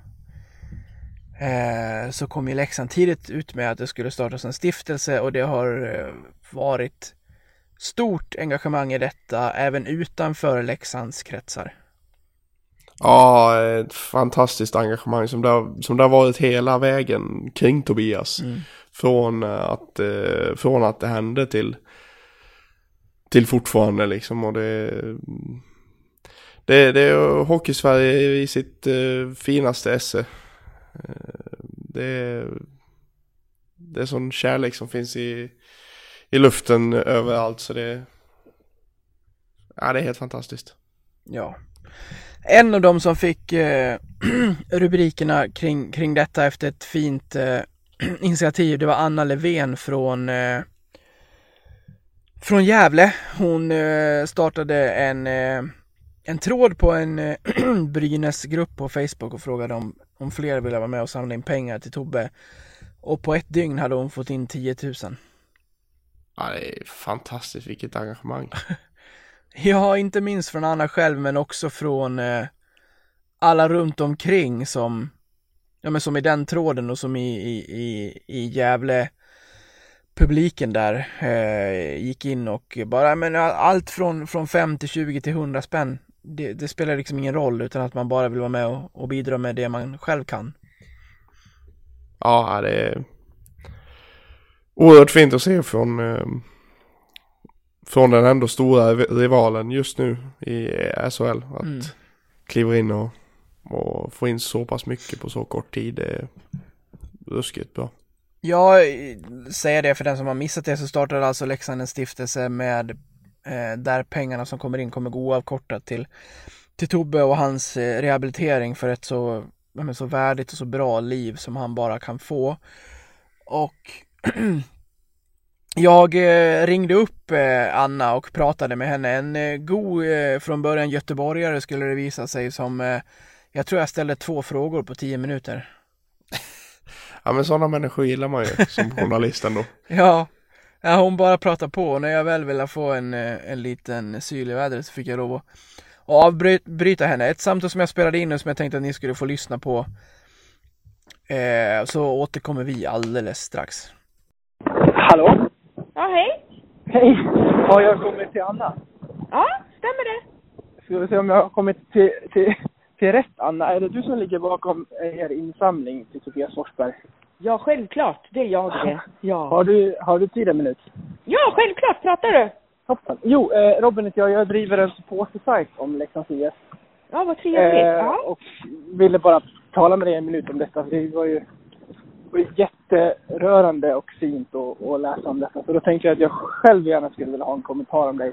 Eh, så kom ju Leksand tidigt ut med att det skulle startas en stiftelse och det har eh, varit stort engagemang i detta även utanför Leksands kretsar. Ja, ett fantastiskt engagemang som det, har, som det har varit hela vägen kring Tobias. Från, eh, att, eh, från att det hände till, till fortfarande liksom. Och det, det, det är Hockeysverige i sitt finaste esse. Eh, det, är- det är sån kärlek som finns i, i luften överallt så det, ja, det är helt fantastiskt. Ja. En av dem som fick eh, rubrikerna kring, kring detta efter ett fint eh, initiativ, det var Anna Levén från eh, från Gävle. Hon eh, startade en, eh, en tråd på en eh, Brynäs-grupp på Facebook och frågade om, om fler ville vara med och samla in pengar till Tobbe. Och på ett dygn hade hon fått in 10 000. Ja, det är fantastiskt vilket engagemang. Ja, inte minst från Anna själv men också från eh, alla runt omkring som, ja men som i den tråden och som i, i, i, i Gävle publiken där eh, gick in och bara, men allt från, från 5 till 20 till 100 spänn. Det, det spelar liksom ingen roll utan att man bara vill vara med och, och bidra med det man själv kan. Ja, det är oerhört fint att se från, eh, från den ändå stora rivalen just nu i SHL. Att Mm. kliva in och, och få in så pass mycket på så kort tid. Det är ruskigt bra. Jag säger det för den som har missat det så startar alltså Leksand en stiftelse med där pengarna som kommer in kommer gå oavkortat till, till Tobbe och hans eh, rehabilitering för ett så, men så värdigt och så bra liv som han bara kan få. Och jag eh, ringde upp eh, Anna och pratade med henne. En eh, god, eh, från början göteborgare skulle det visa sig som eh, Jag tror jag ställde två frågor på tio minuter. Ja men sådana människor gillar man ju som journalist ändå. Ja, ja hon bara pratar på och när jag väl ville få en, eh, en liten syl i vädret så fick jag lov att avbryta henne. Ett samtal som jag spelade in och som jag tänkte att ni skulle få lyssna på. Eh, så återkommer vi alldeles strax. Hallå? Ja, hej. Hej! Har jag kommit till Anna? Ja, stämmer det? Ska vi se om jag har kommit till, till, till rätt Anna. Är det du som ligger bakom er insamling till Tobias Forsberg? Ja, självklart. Det är jag det. Ja. Har du, har du tid en minut? Ja, självklart. Pratar du? Toppen. Jo, eh, Robin heter jag. Jag driver en supportersajt om Leksands IF. Ja, vad trevligt. Eh, och ville bara tala med dig en minut om detta. Det var ju, det var ju jätterörande och fint att, läsa om detta. Så då tänkte jag att jag själv gärna skulle vilja ha en kommentar om dig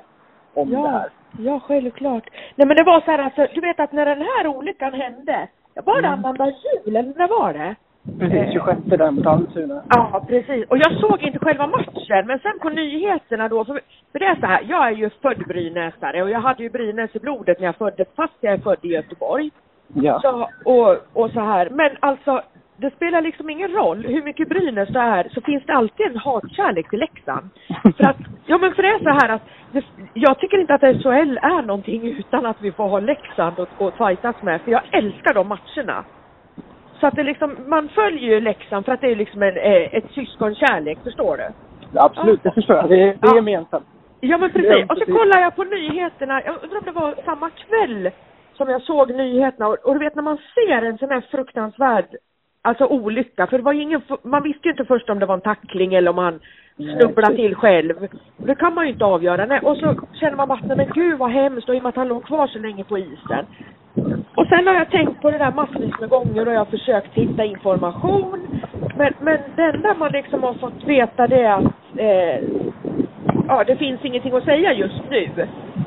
om det Ja, här. ja, självklart. Nej, men det var så här alltså, du vet att när den här olyckan hände, var det Mm. annandag jul eller när var det? Precis, 26 där mot Almtuna. Ja, precis. Och jag såg inte själva matchen, men sen på nyheterna då, för, för det är så här, jag är ju född brynäsare och jag hade ju Brynäs i blodet när jag föddes, fast jag är född i Göteborg. Ja. Så, och, och så här, men alltså, det spelar liksom ingen roll hur mycket Brynäs det är, så finns det alltid en hatkärlek till Leksand. För att, ja men för det är så här att, det, jag tycker inte att SHL är någonting utan att vi får ha Leksand att, att fightas med, för jag älskar de matcherna. Så att det liksom, man följer ju Leksand för att det är liksom en, eh, ett syskonkärlek, förstår du? Absolut, det förstår jag. Det, är- det är Ja. gemensamt. Ja men precis. Och så kollar jag på nyheterna, jag undrar om det var samma kväll som jag såg nyheterna och, och du vet när man ser en sån här fruktansvärd alltså olycka, för det var ingen, man visste ju inte först om det var en tackling eller om han snubbla till själv. Det kan man ju inte avgöra. Nej. Och så känner man bara, nej men gud vad hemskt och i och med att han låg kvar så länge på isen. Och sen har jag tänkt på det där massvis med gånger och jag har försökt hitta information. Men, men det enda man liksom har fått veta det är att eh, ja, det finns ingenting att säga just nu.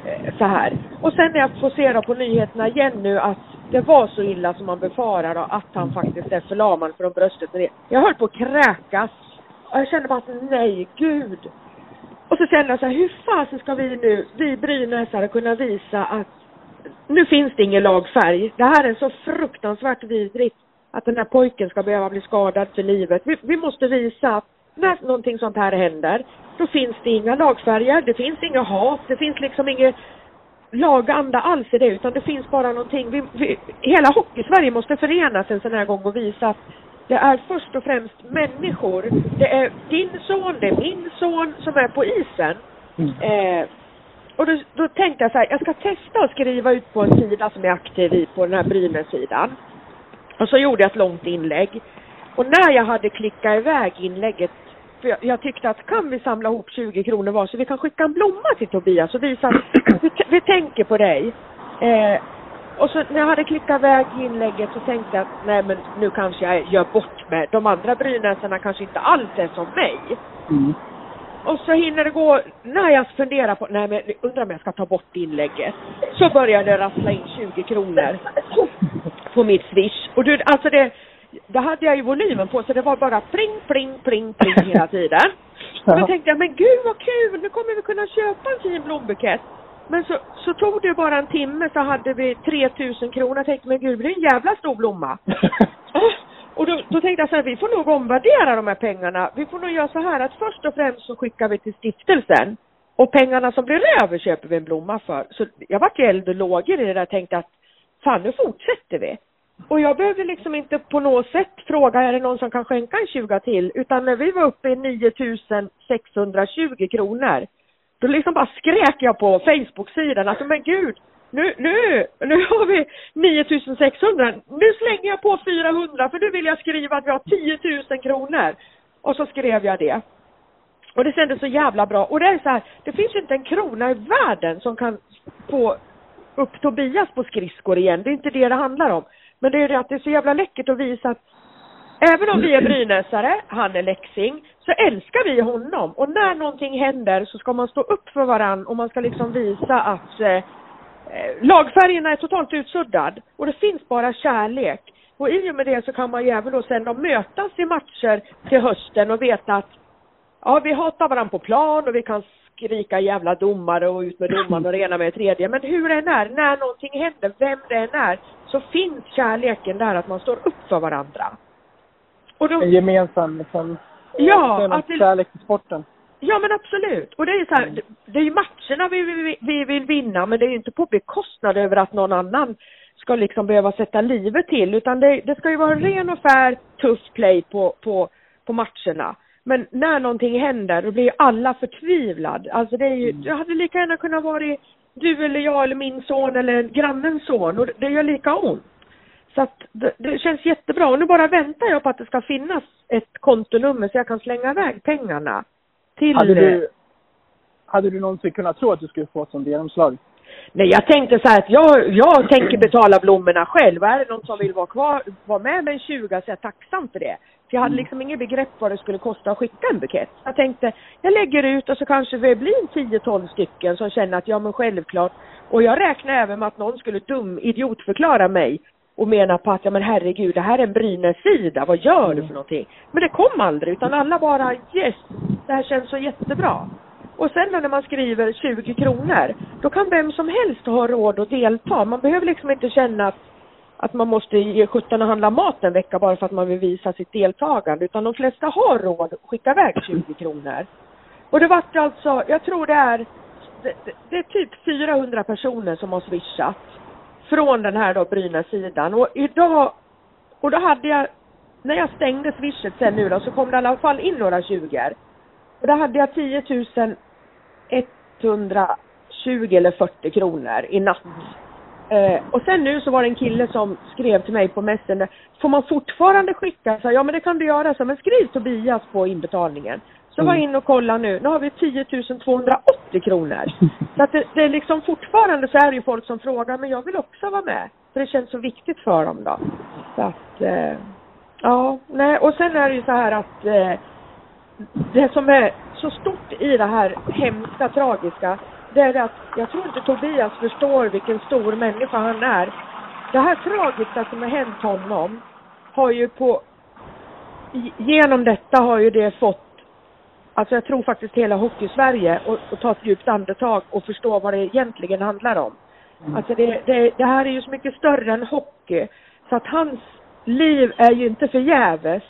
Eh, så här. Och sen när jag får se på nyheterna igen nu att det var så illa som man befarar och att han faktiskt är förlamad från bröstet. Jag höll på att kräkas. Och jag kände bara att nej, gud. Och så kände jag så här, hur fasen ska vi nu, vi brynäsare kunna visa att nu finns det ingen lagfärg. Det här är så fruktansvärt vidrigt att den här pojken ska behöva bli skadad för livet. Vi, vi måste visa att när någonting sånt här händer, då finns det inga lagfärger, det finns inga hat, det finns liksom inget laganda alls i det, utan det finns bara någonting. Vi, vi, hela Hockeysverige måste förenas en sån här gång och visa att det är först och främst människor. Det är din son, det är min son som är på isen. Eh, och då, då tänkte jag så här, jag ska testa att skriva ut på en sida som jag är aktiv i på den här Brynäs-sidan. Och så gjorde jag ett långt inlägg. Och när jag hade klickat iväg inlägget, för jag, jag tyckte att kan vi samla ihop 20 kronor var så vi kan skicka en blomma till Tobias och visa att vi, vi tänker på dig. Eh, och så när jag hade klickat iväg inlägget så tänkte jag att nej men nu kanske jag gör bort med de andra brynäsarna kanske inte alls är som mig. Mm. Och så hinner det gå, när jag funderar på, nej men undrar om jag ska ta bort inlägget. Så börjar det rassla in 20 kronor på mitt swish. Och du, alltså det, det hade jag ju volymen på så det var bara pling, pling, pling, pling hela tiden. Och då tänkte jag, men gud vad kul, nu kommer vi kunna köpa en fin blombukett. Men så, så tog det bara en timme så hade vi 3000 kronor. Jag tänkte, men gud, det är en jävla stor blomma. Och då, då tänkte jag så här, vi får nog omvärdera de här pengarna. Vi får nog göra så här att först och främst så skickar vi till stiftelsen. Och pengarna som blir över köper vi en blomma för. Så jag vart ju eld och lågor i det där tänkte att fan nu fortsätter vi. Och jag behövde liksom inte på något sätt fråga är det någon som kan skänka en 20 till. Utan när vi var uppe i 9620 kronor. Då liksom bara skrek jag på Facebook-sidan alltså men gud. Nu, nu, nu har vi 9600. Nu slänger jag på 400 för nu vill jag skriva att vi har 10 000 kronor. Och så skrev jag det. Och det kändes så jävla bra. Och det är så här, det finns ju inte en krona i världen som kan få upp Tobias på skridskor igen. Det är inte det det handlar om. Men det är det att det är så jävla läckert att visa att även om vi är brynäsare, han är läxing, så älskar vi honom. Och när någonting händer så ska man stå upp för varann och man ska liksom visa att eh, eh, lagfärgerna är totalt utsuddad. Och det finns bara kärlek. Och i och med det så kan man ju även då sen då mötas i matcher till hösten och veta att ja, vi hatar varandra på plan och vi kan skrika jävla domare och ut med domaren och det ena med det tredje. Men hur det än är, när någonting händer, vem det än är, så finns kärleken där att man står upp för varandra. Och då, En gemensam liksom, Ja, att det- kärlek till sporten. Ja men absolut. Och det är ju så här, det, det är ju matcherna vi, vi, vi vill vinna men det är ju inte på bekostnad över att någon annan ska liksom behöva sätta livet till utan det, det ska ju vara ren och skär tuff play på, på, på matcherna. Men när någonting händer då blir ju alla förtvivlad. Alltså det är ju, det hade lika gärna kunnat vara du eller jag eller min son eller grannens son och det, det gör lika ont. Så att det, det känns jättebra och nu bara väntar jag på att det ska finnas ett kontonummer så jag kan slänga iväg pengarna till Hade du, hade du någonsin kunnat tro att du skulle få ett sånt genomslag? Nej, jag tänkte så här att jag, jag tänker betala blommorna själv. Är det någon som vill vara kvar, vara med med en 20 så är jag tacksam för det. För jag hade liksom inget begrepp vad det skulle kosta att skicka en bukett. Jag tänkte, jag lägger ut och så kanske det blir en 10-12 stycken som känner att ja men självklart. Och jag räknar även med att någon skulle dum idiotförklara mig och mena på att ja men herregud det här är en Brynäs-sida, vad gör du för någonting? Men det kom aldrig utan alla bara yes, det här känns så jättebra. Och sen när man skriver 20 kronor, då kan vem som helst ha råd att delta. Man behöver liksom inte känna att, att man måste ge sjutton och handla mat en vecka bara för att man vill visa sitt deltagande. Utan de flesta har råd att skicka iväg 20 kronor. Och det vart alltså, jag tror det är, det, det, det är typ 400 personer som har swishat. Från den här då bruna sidan Och idag, och då hade jag, när jag stängde swishet sen nu då, så kom det i alla fall in några 20 och då hade jag 10 120 eller 40 kronor i natt. Eh, och sen nu så var det en kille som skrev till mig på Messenger, får man fortfarande skicka? Så, ja men det kan du göra, så, men skriv Tobias på inbetalningen. Så var jag in och kolla nu, nu har vi 10 280 kronor. Så att det, det är liksom fortfarande så är det ju folk som frågar, men jag vill också vara med. För det känns så viktigt för dem då. Så att, eh, ja, nej, och sen är det ju så här att eh, det som är så stort i det här hemska, tragiska, det är att jag tror inte Tobias förstår vilken stor människa han är. Det här tragiska som har hänt honom har ju på, genom detta har ju det fått, alltså jag tror faktiskt hela Hockeysverige och, och ta ett djupt andetag och förstå vad det egentligen handlar om. Alltså det, det, det här är ju så mycket större än hockey. Så att hans liv är ju inte förgäves.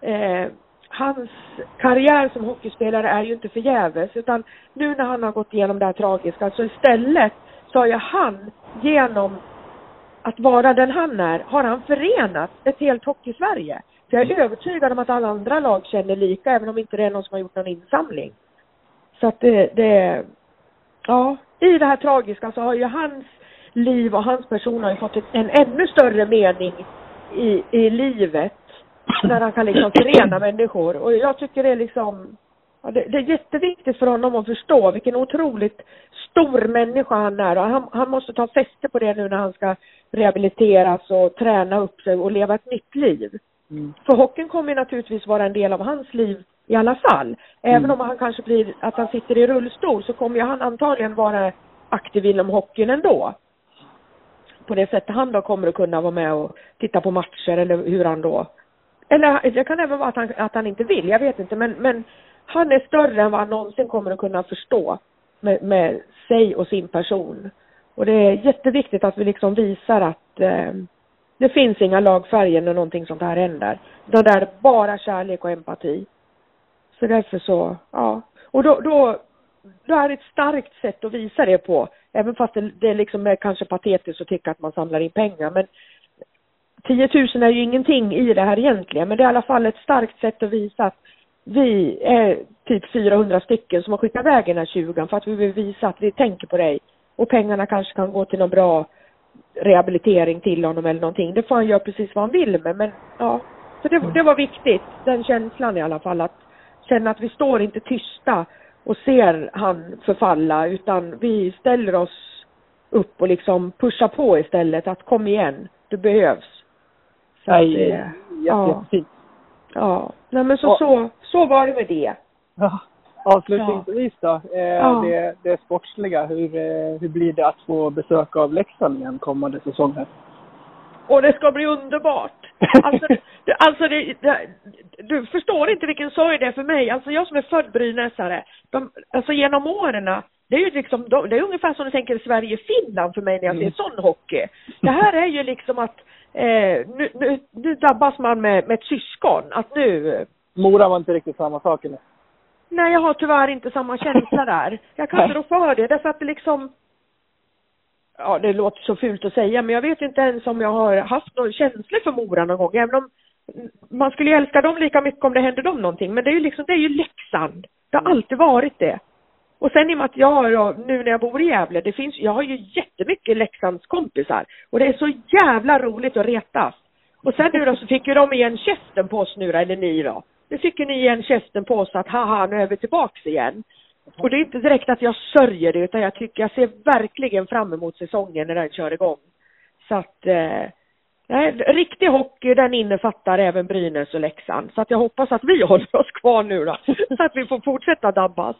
Eh, hans karriär som hockeyspelare är ju inte förgäves utan nu när han har gått igenom det här tragiska så istället så har ju han genom att vara den han är, har han förenat ett helt hockeysverige. För jag är övertygad om att alla andra lag känner lika även om inte det är någon som har gjort någon insamling. Så att det, det ja, i det här tragiska så har ju hans liv och hans person har ju fått en ännu större mening i, i livet. När han kan liksom förena människor. Och jag tycker det är liksom, ja, det, det är jätteviktigt för honom att förstå vilken otroligt stor människa han är. Och han, han måste ta fäste på det nu när han ska rehabiliteras och träna upp sig och leva ett nytt liv. Mm. För hockeyn kommer naturligtvis vara en del av hans liv i alla fall. Även om han kanske blir, att han sitter i rullstol så kommer ju han antagligen vara aktiv inom hockeyn ändå. På det sättet han då kommer att kunna vara med och titta på matcher eller hur han då eller det kan även vara att han, att han inte vill, jag vet inte men, men han är större än vad han någonsin kommer att kunna förstå med, med sig och sin person. Och det är jätteviktigt att vi liksom visar att eh, det finns inga lagfärger när någonting sånt här händer. Utan det är bara kärlek och empati. Så därför så, ja. Och då, då, då är det ett starkt sätt att visa det på. Även fast det, det liksom är kanske patetiskt att tycka att man samlar in pengar. Men 10 000 är ju ingenting i det här egentligen. Men det är i alla fall ett starkt sätt att visa att vi är typ 400 stycken som har skickat iväg den här 20 för att vi vill visa att vi tänker på dig. Och pengarna kanske kan gå till någon bra rehabilitering till honom eller någonting. Det får han göra precis vad han vill med. Men ja, så det, det var viktigt. Den känslan i alla fall. Att känna att vi står inte tysta och ser han förfalla utan vi ställer oss upp och liksom pushar på istället. Att kom igen, du behövs. Så att Nej, det- jätte, ja. jättefint. Ja, nej men så, Och- så, så var det med det. Ja. Avslutningsvis då, eh, Ja. det, det sportsliga. Hur, eh, hur blir det att få besök av Leksand igen kommande säsong här? Och det ska bli underbart. Alltså, det, alltså det, det, du förstår inte vilken sorg det är för mig. Alltså jag som är född brynäsare. De, alltså genom åren Det är ju liksom, det är ungefär som du tänker Sverige-Finland för mig när jag ser sån hockey. Det här är ju liksom att eh, nu, nu, nu drabbas man med, med ett syskon. Att nu, Mora var inte riktigt samma sak eller? Nej jag har tyvärr inte samma känsla där. Jag kan inte rå för det, därför att det liksom Ja, det låter så fult att säga, men jag vet inte ens om jag har haft någon känsla för Mora någon gång, även om man skulle ju älska dem lika mycket om det hände dem någonting, men det är ju liksom, det är ju Leksand. Det har alltid varit det. Och sen i och med att jag då, nu när jag bor i Gävle, det finns, jag har ju jättemycket Leksands kompisar. Och det är så jävla roligt att retas. Och sen nu då så fick ju de igen käften på oss nu då, eller ni då. Nu fick ni igen käften på oss att haha, nu är vi tillbaks igen. Och det är inte direkt att jag sörjer det, utan jag tycker, jag ser verkligen fram emot säsongen när den kör igång. Så att, eh, nej, riktig hockey den innefattar även Brynäs och Leksand. Så att jag hoppas att vi håller oss kvar nu då. Så att vi får fortsätta dabbas.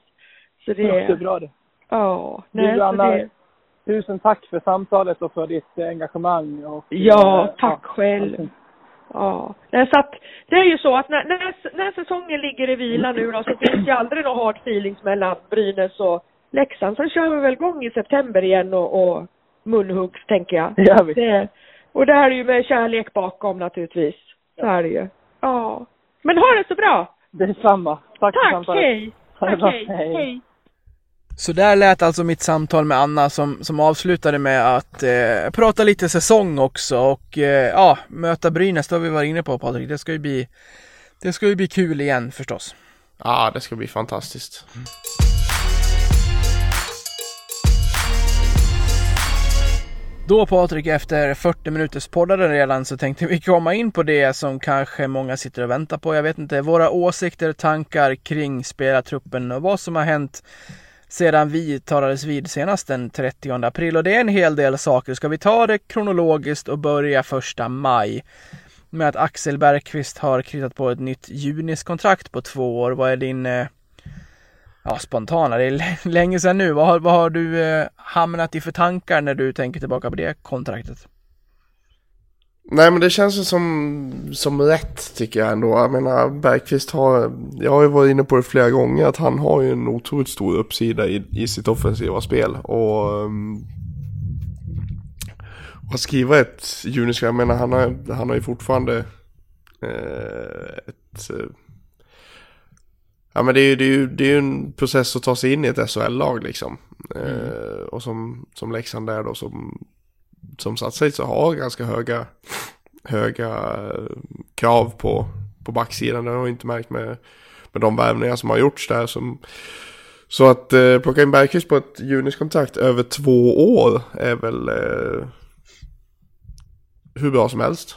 Så det, Det är bra det. ja, Du, nej, så Anna, det, Tusen tack för samtalet och för ditt engagemang. Och, Ja, tack själv. Ja, så att det är ju så att när, när, när säsongen ligger i vila nu då så finns det aldrig några hard feelings mellan Brynäs och Leksand. Sen kör vi väl igång i september igen och, och munhuggs tänker jag. Vi. Det, och det här är ju med kärlek bakom naturligtvis. Så är det ju. Ja. Men ha det så bra! Detsamma. Tack, Tack, hej! Tack, hej! Hej. Så där lät alltså mitt samtal med Anna som, som avslutade med att eh, prata lite säsong också och eh, ja, möta Brynäs, det har vi varit inne på Patrik. Det ska ju bli, det ska ju bli kul igen förstås. Ja, det ska bli fantastiskt. Då Patrik, efter 40 minuters poddare redan så tänkte vi komma in på det som kanske många sitter och väntar på. Jag vet inte, våra åsikter, tankar kring spelartruppen och vad som har hänt sedan vi talades vid senast den 30 april. Och det är en hel del saker. Ska vi ta det kronologiskt och börja första maj? Med att Axel Bergqvist har kritat på ett nytt juniskontrakt på två år. Vad är din eh, ja, spontana, det är länge sedan nu. Vad har, vad har du eh, hamnat i för tankar när du tänker tillbaka på det kontraktet? Nej men det känns ju som, som rätt tycker jag ändå. Jag menar Bergqvist har, jag har ju varit inne på det flera gånger att han har ju en otroligt stor uppsida i, i sitt offensiva spel. Och, och att skriva ett junior, jag menar han har, han har ju fortfarande eh, ett eh, Ja men det är ju det är, ju- det är ju en process att ta sig in i ett SHL-lag liksom. Eh, och som, som Leksand där då som, som satt sig så har ganska höga, höga eh, krav på, på backsidan. Det har jag inte märkt med, med de värvningar som har gjorts där. Som, så att eh, plocka in Bergqvist på ett juniskontrakt över två år är väl eh, hur bra som helst.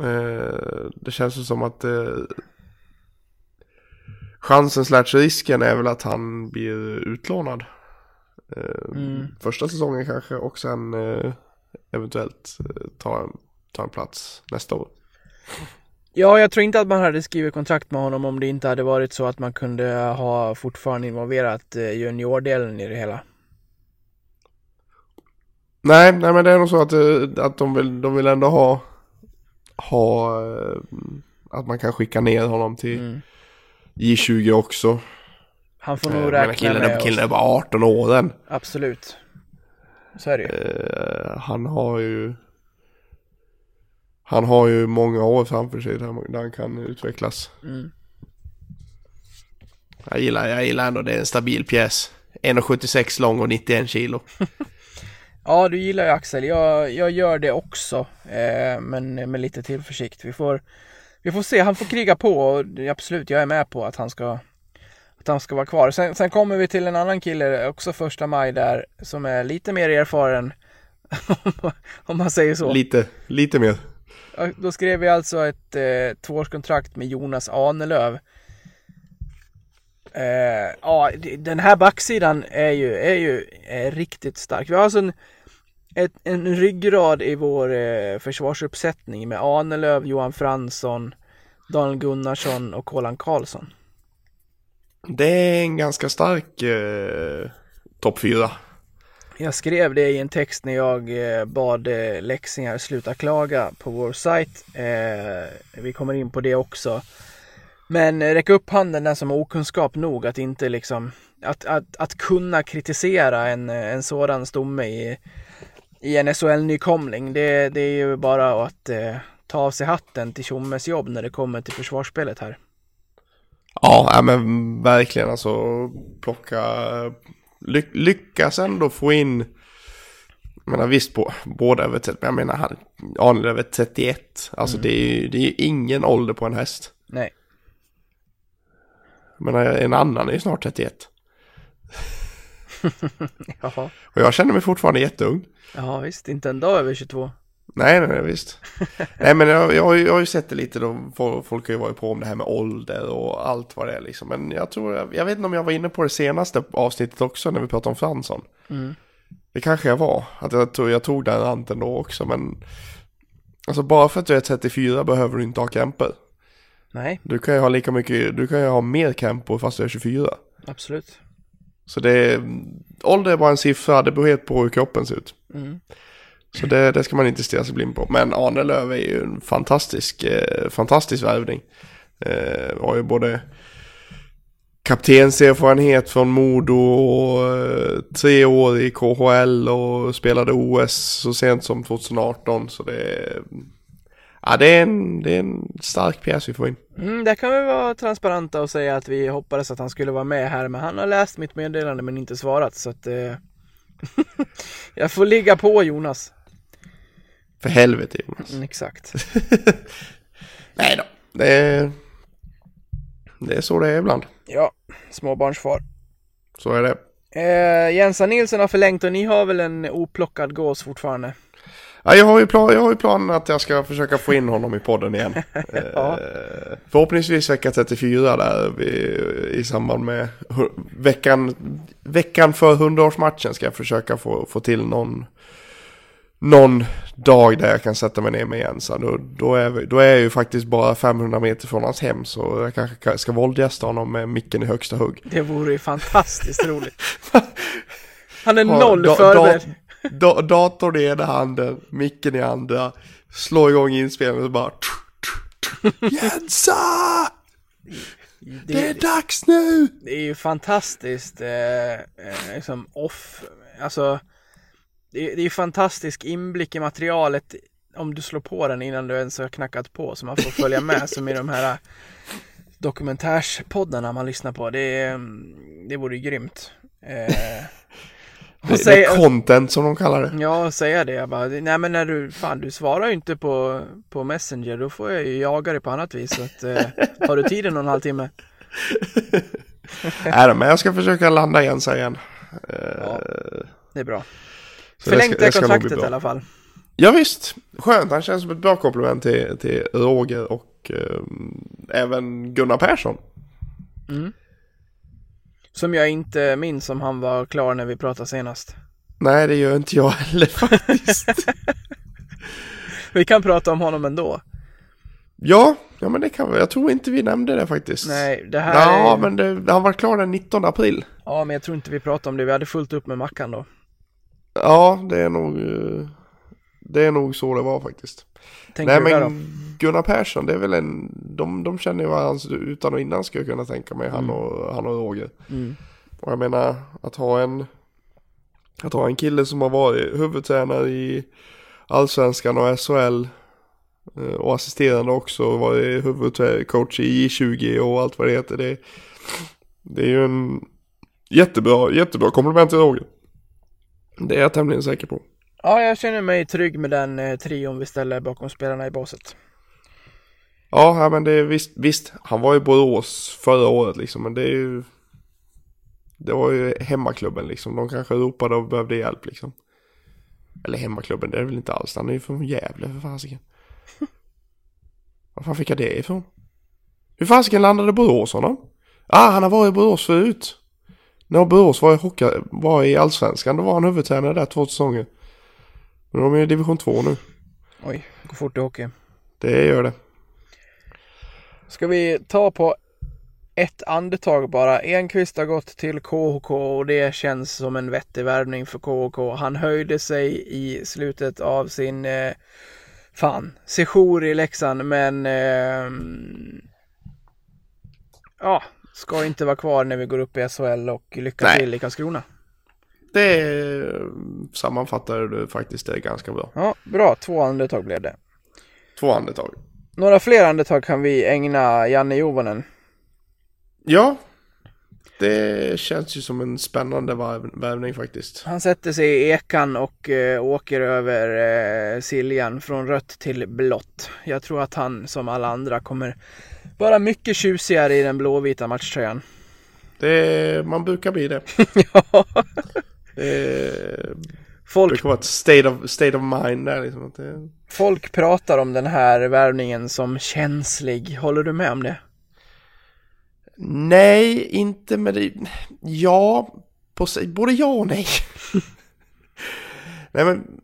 Eh, det känns som att eh, chansen slash risken är väl att han blir utlånad. Eh, Mm. Första säsongen kanske och sen eh, eventuellt eh, ta, en, ta en plats nästa år. Ja, jag tror inte att man hade skrivit kontrakt med honom om det inte hade varit så att man kunde ha fortfarande involverat eh, juniordelen i det hela. Nej, nej men det är nog så att, eh, att de, vill, de vill ändå ha, ha att man kan skicka ner honom till Mm. J20 också. Han får nog men räkna killen, med oss. killen är bara 18 år än. Absolut. Så är det ju. Eh, han har ju Han har ju många år framför sig där, där han kan utvecklas. Mm. Jag gillar, jag gillar ändå det är en stabil pjäs. 1,76 lång och 91 kilo. Ja, du gillar ju Axel. Jag, jag gör det också. Eh, men med lite tillförsikt. Vi får, vi får se. Han får kriga på och absolut, jag är med på att han ska att han ska vara kvar. Sen, sen kommer vi till en annan kille också första maj där som är lite mer erfaren. om man säger så. Lite, lite mer. Då skrev vi alltså ett eh, tvåårskontrakt med Jonas Ahnelöv. Eh, ja, den här backsidan är ju, är ju är riktigt stark. Vi har alltså en, ett, en ryggrad i vår eh, försvarsuppsättning med Ahnelöv, Johan Fransson, Daniel Gunnarsson och Kolan Karlsson. Det är en ganska stark eh, topp fyra. Jag skrev det i en text när jag eh, bad eh, läxingar sluta klaga på vår sajt. Eh, vi kommer in på det också. Men eh, räck upp handen den som har okunskap nog att inte liksom att, att, att kunna kritisera en, en sådan stomme i, i en SHL-nykomling, det, det är ju bara att eh, ta av sig hatten till Tjommes jobb när det kommer till försvarsspelet här. Ja, men verkligen alltså plocka, ly, lyckas ändå få in, jag menar visst på båda över 30, men jag menar han, Arnold över 31, alltså Mm. det är ju det är ingen ålder på en häst. Nej. Jag menar en annan är ju snart 31. Jaha. Och jag känner mig fortfarande jätteung. Ja visst, inte en dag över 22. Nej, nej, nej visst. nej, men jag, jag, har ju- jag har ju sett det lite då. Folk, har ju varit på om det här med ålder och allt vad det är liksom. Men jag tror, jag, jag vet inte om jag var inne på det senaste avsnittet också när vi pratade om Fransson. Mm. Det kanske jag var. Att jag, tog, jag tog den ranten då också, men... Alltså bara för att du är 34 behöver du inte ha camper. Nej, Du kan ju ha lika mycket, du kan ju ha mer camper fast du är 24. absolut. Så det är, ålder är bara en siffra, det beror helt på hur kroppen ser ut. Mm. Så det, det ska man inte stirra sig blind på. Men Arne Lööf är ju en fantastisk, eh, fantastisk värvning. Eh, har ju både kaptenserfarenhet från Modo och eh, tre år i KHL och spelade OS så sent som 2018. Så det är, ja, det är, en, det är en stark pjäs vi får in. Mm, där kan vi vara transparenta och säga att vi hoppades att han skulle vara med här, men han har läst mitt meddelande men inte svarat så att eh, jag får ligga på Jonas. För helvete Jonas. Mm, exakt. Nej då. Det är, det är så det är ibland. Ja, småbarnsfar. Så är det. Eh, Jensa Nilsson har förlängt och ni har väl en oplockad gås fortfarande? Ja, jag, har ju plan, jag har ju planen att jag ska försöka få in honom i podden igen. Ja. eh, förhoppningsvis vecka 34 där vi, i samband med veckan, veckan för 100-årsmatchen ska jag försöka få, få till någon, någon dag där jag kan sätta mig ner med Jens. Då, då, är då är jag ju faktiskt bara 500 meter från hans hem så jag kanske ka- ska våldgästa honom med micken i högsta hugg. Det vore ju fantastiskt roligt. Han är noll da- förberedd. da- datorn i ena handen, micken i andra, slår igång inspelningen och bara Jensa! Det är Det, dags nu! det är ju fantastiskt eh, eh, liksom off, alltså det, är- det är fantastisk inblick i materialet om du slår på den innan du ens har knackat på så man får följa med som i de här dokumentärspoddarna man lyssnar på. Det, mm, det vore ju grymt. Eh, och Det, det säga- är content som de kallar det. Ja, säga det. Jag bara, nej men när du, fan du svarar ju inte på, på Messenger, då får jag ju jaga dig på annat vis. Så att, eh, har du tiden någon halvtimme? Nej men jag ska försöka landa igen. Eh, Ja. Det är bra. Så det Förlängt ska- det det ska bli kontraktet i alla fall. Ja, visst, skönt. Han känns som ett bra komplement till, till Roger och eh, även Gunnar Persson. Som jag inte minns om han var klar när vi pratade senast. Nej, det gör inte jag heller faktiskt. Vi kan prata om honom ändå. ja, ja, men det kan vi. Jag tror inte vi nämnde det faktiskt. Nej, det här Ja, är... men det, han var klar den 19 april. Ja, men jag tror inte vi pratade om det. Vi hade fullt upp med Mackan då. Ja, det är nog, eh, det är nog så det var faktiskt. Tänker Nej men? Gunnar Persson, det är väl en, de, de känner ju varandra utan och innan skulle jag kunna tänka mig, han, och, han och Roger. Mm. Och jag menar, att ha en, att ha en kille som har varit huvudtränare i Allsvenskan och SHL eh, och assisterande också, varit huvudcoach i J20 och allt vad det heter. Det, det är ju en jättebra, jättebra komplement till Roger. Det är jag tämligen säker på. Ja, jag känner mig trygg med den eh, trion vi ställer bakom spelarna i båset. Ja, men det är visst, visst, han var ju Borås förra året liksom, men det är ju Det var ju hemmaklubben liksom, de kanske ropade och behövde hjälp liksom Eller hemmaklubben, det är väl inte alls, han är ju från Gävle för fasiken Var fan fick jag det ifrån? Hur fasiken landade Borås honom? Ah, han har varit i Borås förut När Borås var i, hockey, var i Allsvenskan, då var han huvudtränare där två säsonger Men de är i division 2 nu, Oj, går fort i hockey. det gör det Ska vi ta på ett andetag bara. Enqvist har gått till KHK och det känns som en vettig värvning för KHK. Han höjde sig i slutet av sin, eh, fan, sejour i Leksand men eh, ja, Ska inte vara kvar när vi går upp i SHL och lycka Nej. till i Karlskrona. Det sammanfattar du faktiskt det ganska bra. Ja, bra. Två andetag blev det. Två andetag. Några fler andetag kan vi ägna Janne Juvonen. Ja, det känns ju som en spännande värv- värvning faktiskt. Han sätter sig i ekan och eh, åker över eh, Siljan från rött till blått. Jag tror att han som alla andra kommer vara mycket tjusigare i den blåvita matchtröjan. Det, man brukar bli det. ja. Det Folk, brukar vara ett state of, state of mind där liksom. Det, folk pratar om den här värvningen som känslig. Håller du med om det? nej, inte med det. Ja, på, sig- både ja och nej. nej men.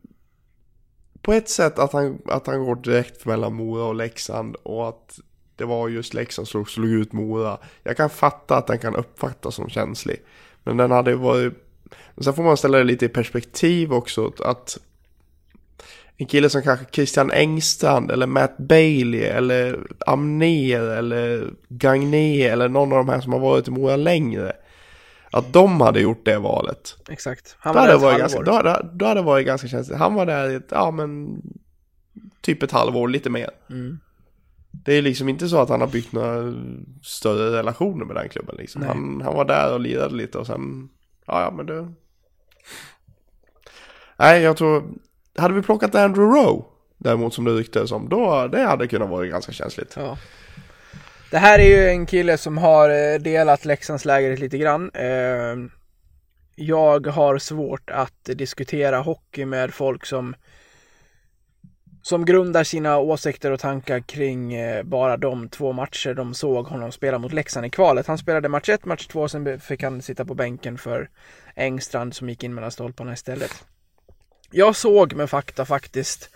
På ett sätt att han, att han går direkt mellan Mora och Leksand och att det var just Leksand som slog ut Mora. Jag kan fatta att den kan uppfattas som känslig. Men den hade varit... Men sen får man ställa det lite i perspektiv också. Att en kille som kanske Christian Engstrand eller Matt Bailey eller Amner eller Gagné eller någon av de här som har varit i Mora längre. Att de hade gjort det valet. Exakt. Han Då var hade, det ett varit ganska, då, hade, då hade det varit ganska känsligt. Han var där i ett, ja men, typ ett halvår, lite mer. Mm. Det är liksom inte så att han har byggt några större relationer med den klubben liksom. Han, han var där och lirade lite och sen, ja ja men det... Nej jag tror, hade vi plockat Andrew Rowe däremot som det ryktades om, då det hade kunnat vara ganska känsligt. Ja. Det här är ju en kille som har eh, delat Leksandslägret lite grann. Eh, Jag har svårt att diskutera hockey med folk som som grundar sina åsikter och tankar kring eh, bara de två matcher de såg honom spela mot Leksand i kvalet. Han spelade match 1, match 2, sen fick han sitta på bänken för Engstrand som gick in mellan stolparna istället. Jag såg med fakta faktiskt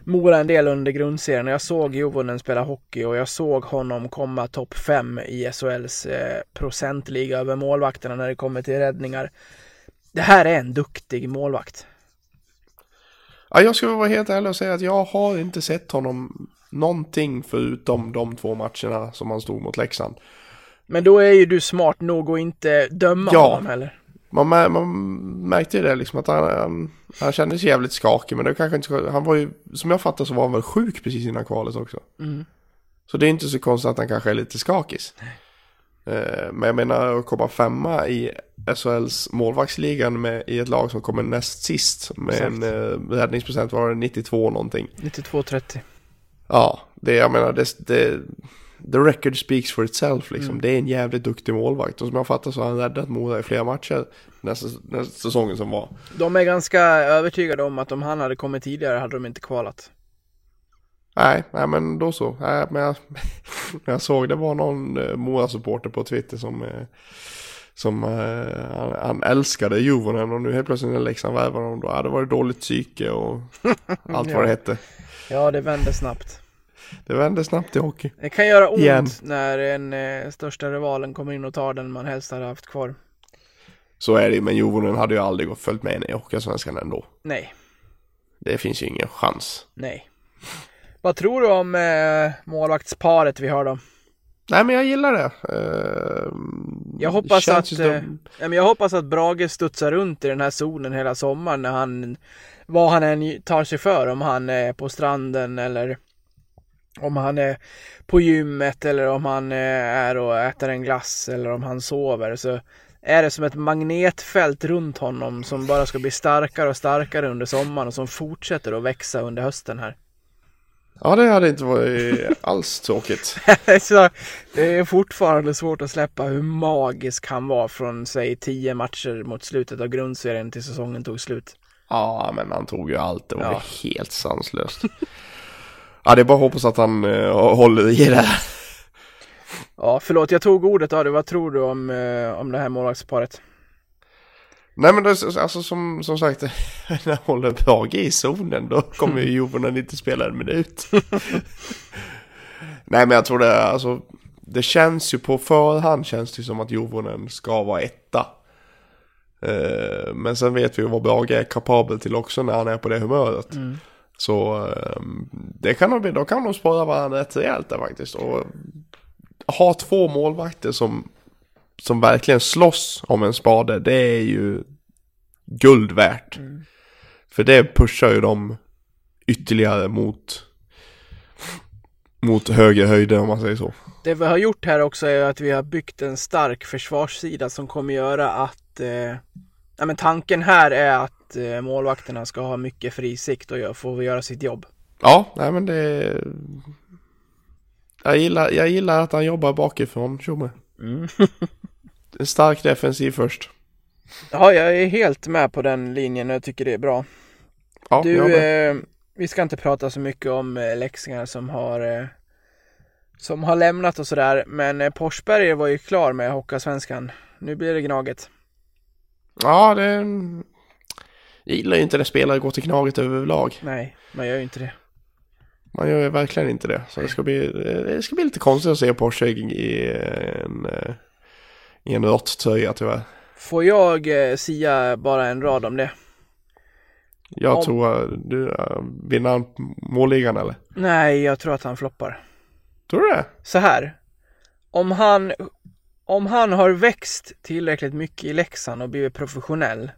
Mora en del under grundserien och jag såg Juvonen spela hockey och jag såg honom komma topp 5 i SHLs eh, procentliga över målvakterna när det kommer till räddningar. Det här är en duktig målvakt. Ja, jag ska vara helt ärlig och säga att jag har inte sett honom någonting förutom de två matcherna som han stod mot Leksand. Men då är ju du smart nog att inte döma Ja. honom heller. Man, man märkte ju det liksom att han, han, han kändes jävligt skakig men det kanske inte han var ju, som jag fattar så var han väl sjuk precis innan kvalet också. Mm. Så det är inte så konstigt att han kanske är lite skakis. Eh, men jag menar att komma femma i SHLs målvaktsligan med, i ett lag som kommer näst sist med Exakt. en eh, räddningsprocent var det 92 någonting. 92-30. Ja, det jag menar det, det The record speaks for itself liksom. Mm. Det är en jävligt duktig målvakt och som jag fattar så har han räddat Mora i flera matcher nästa, nästa säsongen som var. De är ganska övertygade om att om han hade kommit tidigare hade de inte kvalat. Nej, nej men då så. Nej, men jag, jag såg det var någon eh, Mora-supporter på Twitter som, eh, som eh, han, älskade Juvonen och nu helt plötsligt när Leksand värvar honom då hade det varit dåligt psyke och allt vad det hette. Ja, det vänder snabbt. Det vände snabbt i hockey. Det kan göra ont Igen. när en eh, största rivalen kommer in och tar den man helst hade haft kvar. Så är det men Juvonen hade ju aldrig följt med i Hockeyallsvenskan ändå. Nej, Det finns ju ingen chans. nej. Vad tror du om eh, målvaktsparet vi har då? Nej men jag gillar det. Eh, Jag hoppas känns att, eh, men jag hoppas att Brage studsar runt i den här zonen hela sommaren när han, vad han än tar sig för, om han är på stranden eller om han är på gymmet eller om han eh, är och äter en glass eller om han sover så är det som ett magnetfält runt honom som bara ska bli starkare och starkare under sommaren och som fortsätter att växa under hösten här. Ja det hade inte varit alls tråkigt. så det är fortfarande svårt att släppa hur magisk han var från säg 10 matcher mot slutet av grundserien till säsongen tog slut. Ja men han tog ju allt. Det var Ja. helt sanslöst. ja det är bara att hoppas att han uh, håller i det här. Ja, förlåt, jag tog ordet av dig. Vad tror du om, eh, om det här målvaktsparet? Nej men det, alltså som, som sagt, när håller Brage i zonen då kommer ju Juvonen inte spela en minut. Nej men jag tror det, alltså det känns ju på förhand känns det som att Juvonen ska vara etta. Eh, men sen vet vi ju vad Brage är kapabel till också när han är på det humöret. Så eh, det kan de, då kan de spara varandra rätt rejält där faktiskt. Och ha två målvakter som som verkligen slåss om en spade, det är ju guld värt. Mm. För det pushar ju dem ytterligare mot mot högre höjder om man säger så. Det vi har gjort här också är att vi har byggt en stark försvarssida som kommer göra att eh, ja, men tanken här är att eh, målvakterna ska ha mycket fri sikt och få göra sitt jobb. Ja, nej men det... Jag gillar, jag gillar att han jobbar bakifrån, Tjomme. Mm. En stark defensiv först. Ja, jag är helt med på den linjen och jag tycker det är bra. Ja, Du, eh, vi ska inte prata så mycket om eh, leksingar som har eh, som har lämnat och sådär, men eh, Forsberg var ju klar med Hockeyallsvenskan. Nu blir det Gnaget. Ja, det... Jag gillar ju inte när spelare går till Gnaget överlag. Nej, man gör ju inte det. Man gör ju verkligen inte det. Så det ska bli, det ska bli lite konstigt att se Porsche i en, eh, i en rått-tröja tyvärr. Får jag eh, sia bara en rad om det? Jag Om- tror, uh, du, uh, vinner han målligan eller? Nej, jag tror att han floppar. Tror du det? Så här. Om han, om han har växt tillräckligt mycket i Leksand och blivit professionell,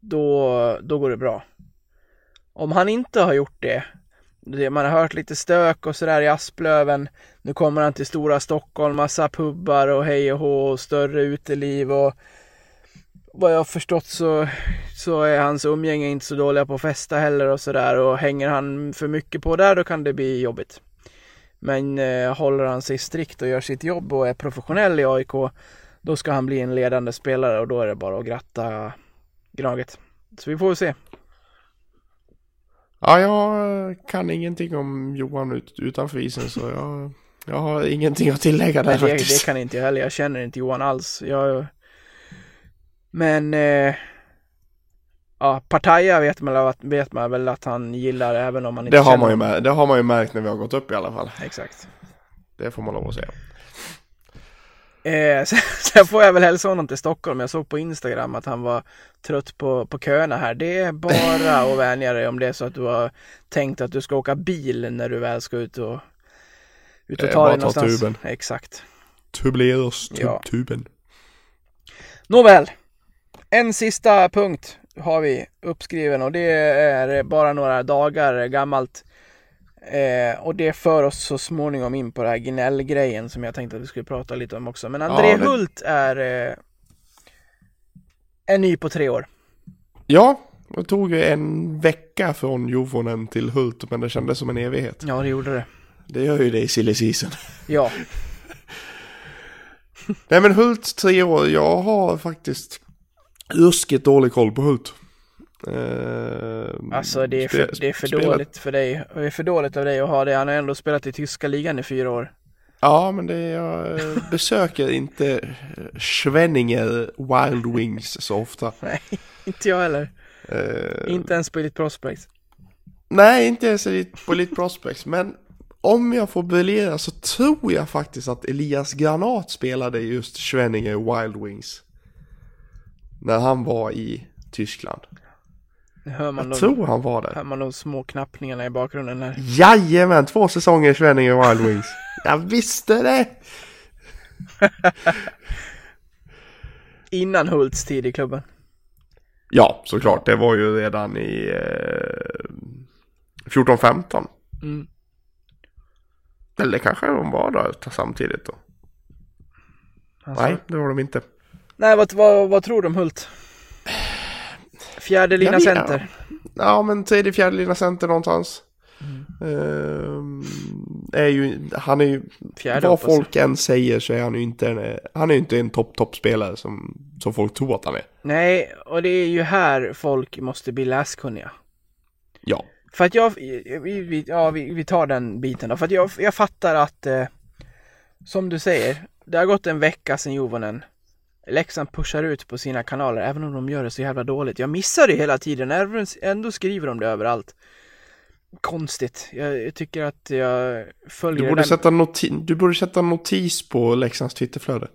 då, då går det bra. Om han inte har gjort det, det man har hört lite stök och sådär i Asplöven, nu kommer han till stora Stockholm, massa pubbar och hej och hå och större uteliv och vad jag har förstått så, så är hans umgänge inte så dåliga på att festa heller och sådär och hänger han för mycket på där då kan det bli jobbigt. Men eh, håller han sig strikt och gör sitt jobb och är professionell i AIK då ska han bli en ledande spelare och då är det bara att gratta Gnaget. Så vi får väl se. Ja, jag kan ingenting om Johan ut, utanför isen så jag, jag har ingenting att tillägga där Nej, det, faktiskt. det kan inte jag heller. Jag känner inte Johan alls. Jag... Men eh... Ja, Partaja vet man, vet man väl att han gillar även om man inte Det har, man ju märkt, det har man ju märkt när vi har gått upp i alla fall. Exakt. Det får man lov att säga. Eh, sen, sen får jag väl hälsa honom till Stockholm. Jag såg på Instagram att han var trött på, på köerna här. Det är bara att vänja dig om det är så att du har tänkt att du ska åka bil när du väl ska ut och, ut och Eh, ta dig ta någonstans. tuben. Exakt. Tubleros, tub, Ja. tuben. Nåväl. En sista punkt har vi uppskriven och det är bara några dagar gammalt. Eh, och det för oss så småningom in på det här gnällgrejen som jag tänkte att vi skulle prata lite om också. Men André Ja, det- Hult är eh, en ny på tre år. Ja, det tog ju en vecka från Jovonen till Hult men det kändes som en evighet. Ja, det gjorde det. Det gör ju det i silly season. Ja, Nej men Hult tre år, jag har faktiskt ruskigt dålig koll på Hult. Eh, alltså det är för, det är för dåligt för dig. Det är för dåligt av dig att ha det. Han har ändå spelat i tyska ligan i fyra år. Ja men det är, jag besöker inte eh, Schwenninger Wild Wings så ofta. Nej, inte jag heller. Eh, Inte ens på Elite Prospects. Nej, inte ens på Elite Prospects, men om jag får briljera så tror jag faktiskt att Elias Granat spelade just Schwenninger Wild Wings. När han var i Tyskland. Hör man Jag nog, tror han var där. hör man nog små knappningarna i bakgrunden här. Jajamän, två säsonger i Schwenninger Wild Wings. Jag visste det! Innan Hults tid i klubben. Ja, såklart. Det var ju redan i eh, 14-15. Mm. Eller kanske de var där samtidigt då. Alltså. Nej, det var de inte. Nej, vad, vad, vad tror du om Hult? Fjärde lina vet- center. Ja, men tredje, fjärde lina center någonstans. Mm. Ehm, är ju, han är ju, Fjärde vad folk än säger så är han ju inte en, han är inte en topp, toppspelare som, som folk tror att han är. Nej, och det är ju här folk måste bli läskunniga. Ja. För att jag, vi, vi, ja, vi, vi tar den biten då. För att jag, jag fattar att, eh, som du säger, det har gått en vecka sedan Jovonen. Leksand pushar ut på sina kanaler, även om de gör det så jävla dåligt. Jag missar det hela tiden, även- ändå skriver de det överallt. Konstigt. Jag, jag tycker att jag följer Du borde, sätta noti, du borde sätta notis på Leksands Twitterflöde.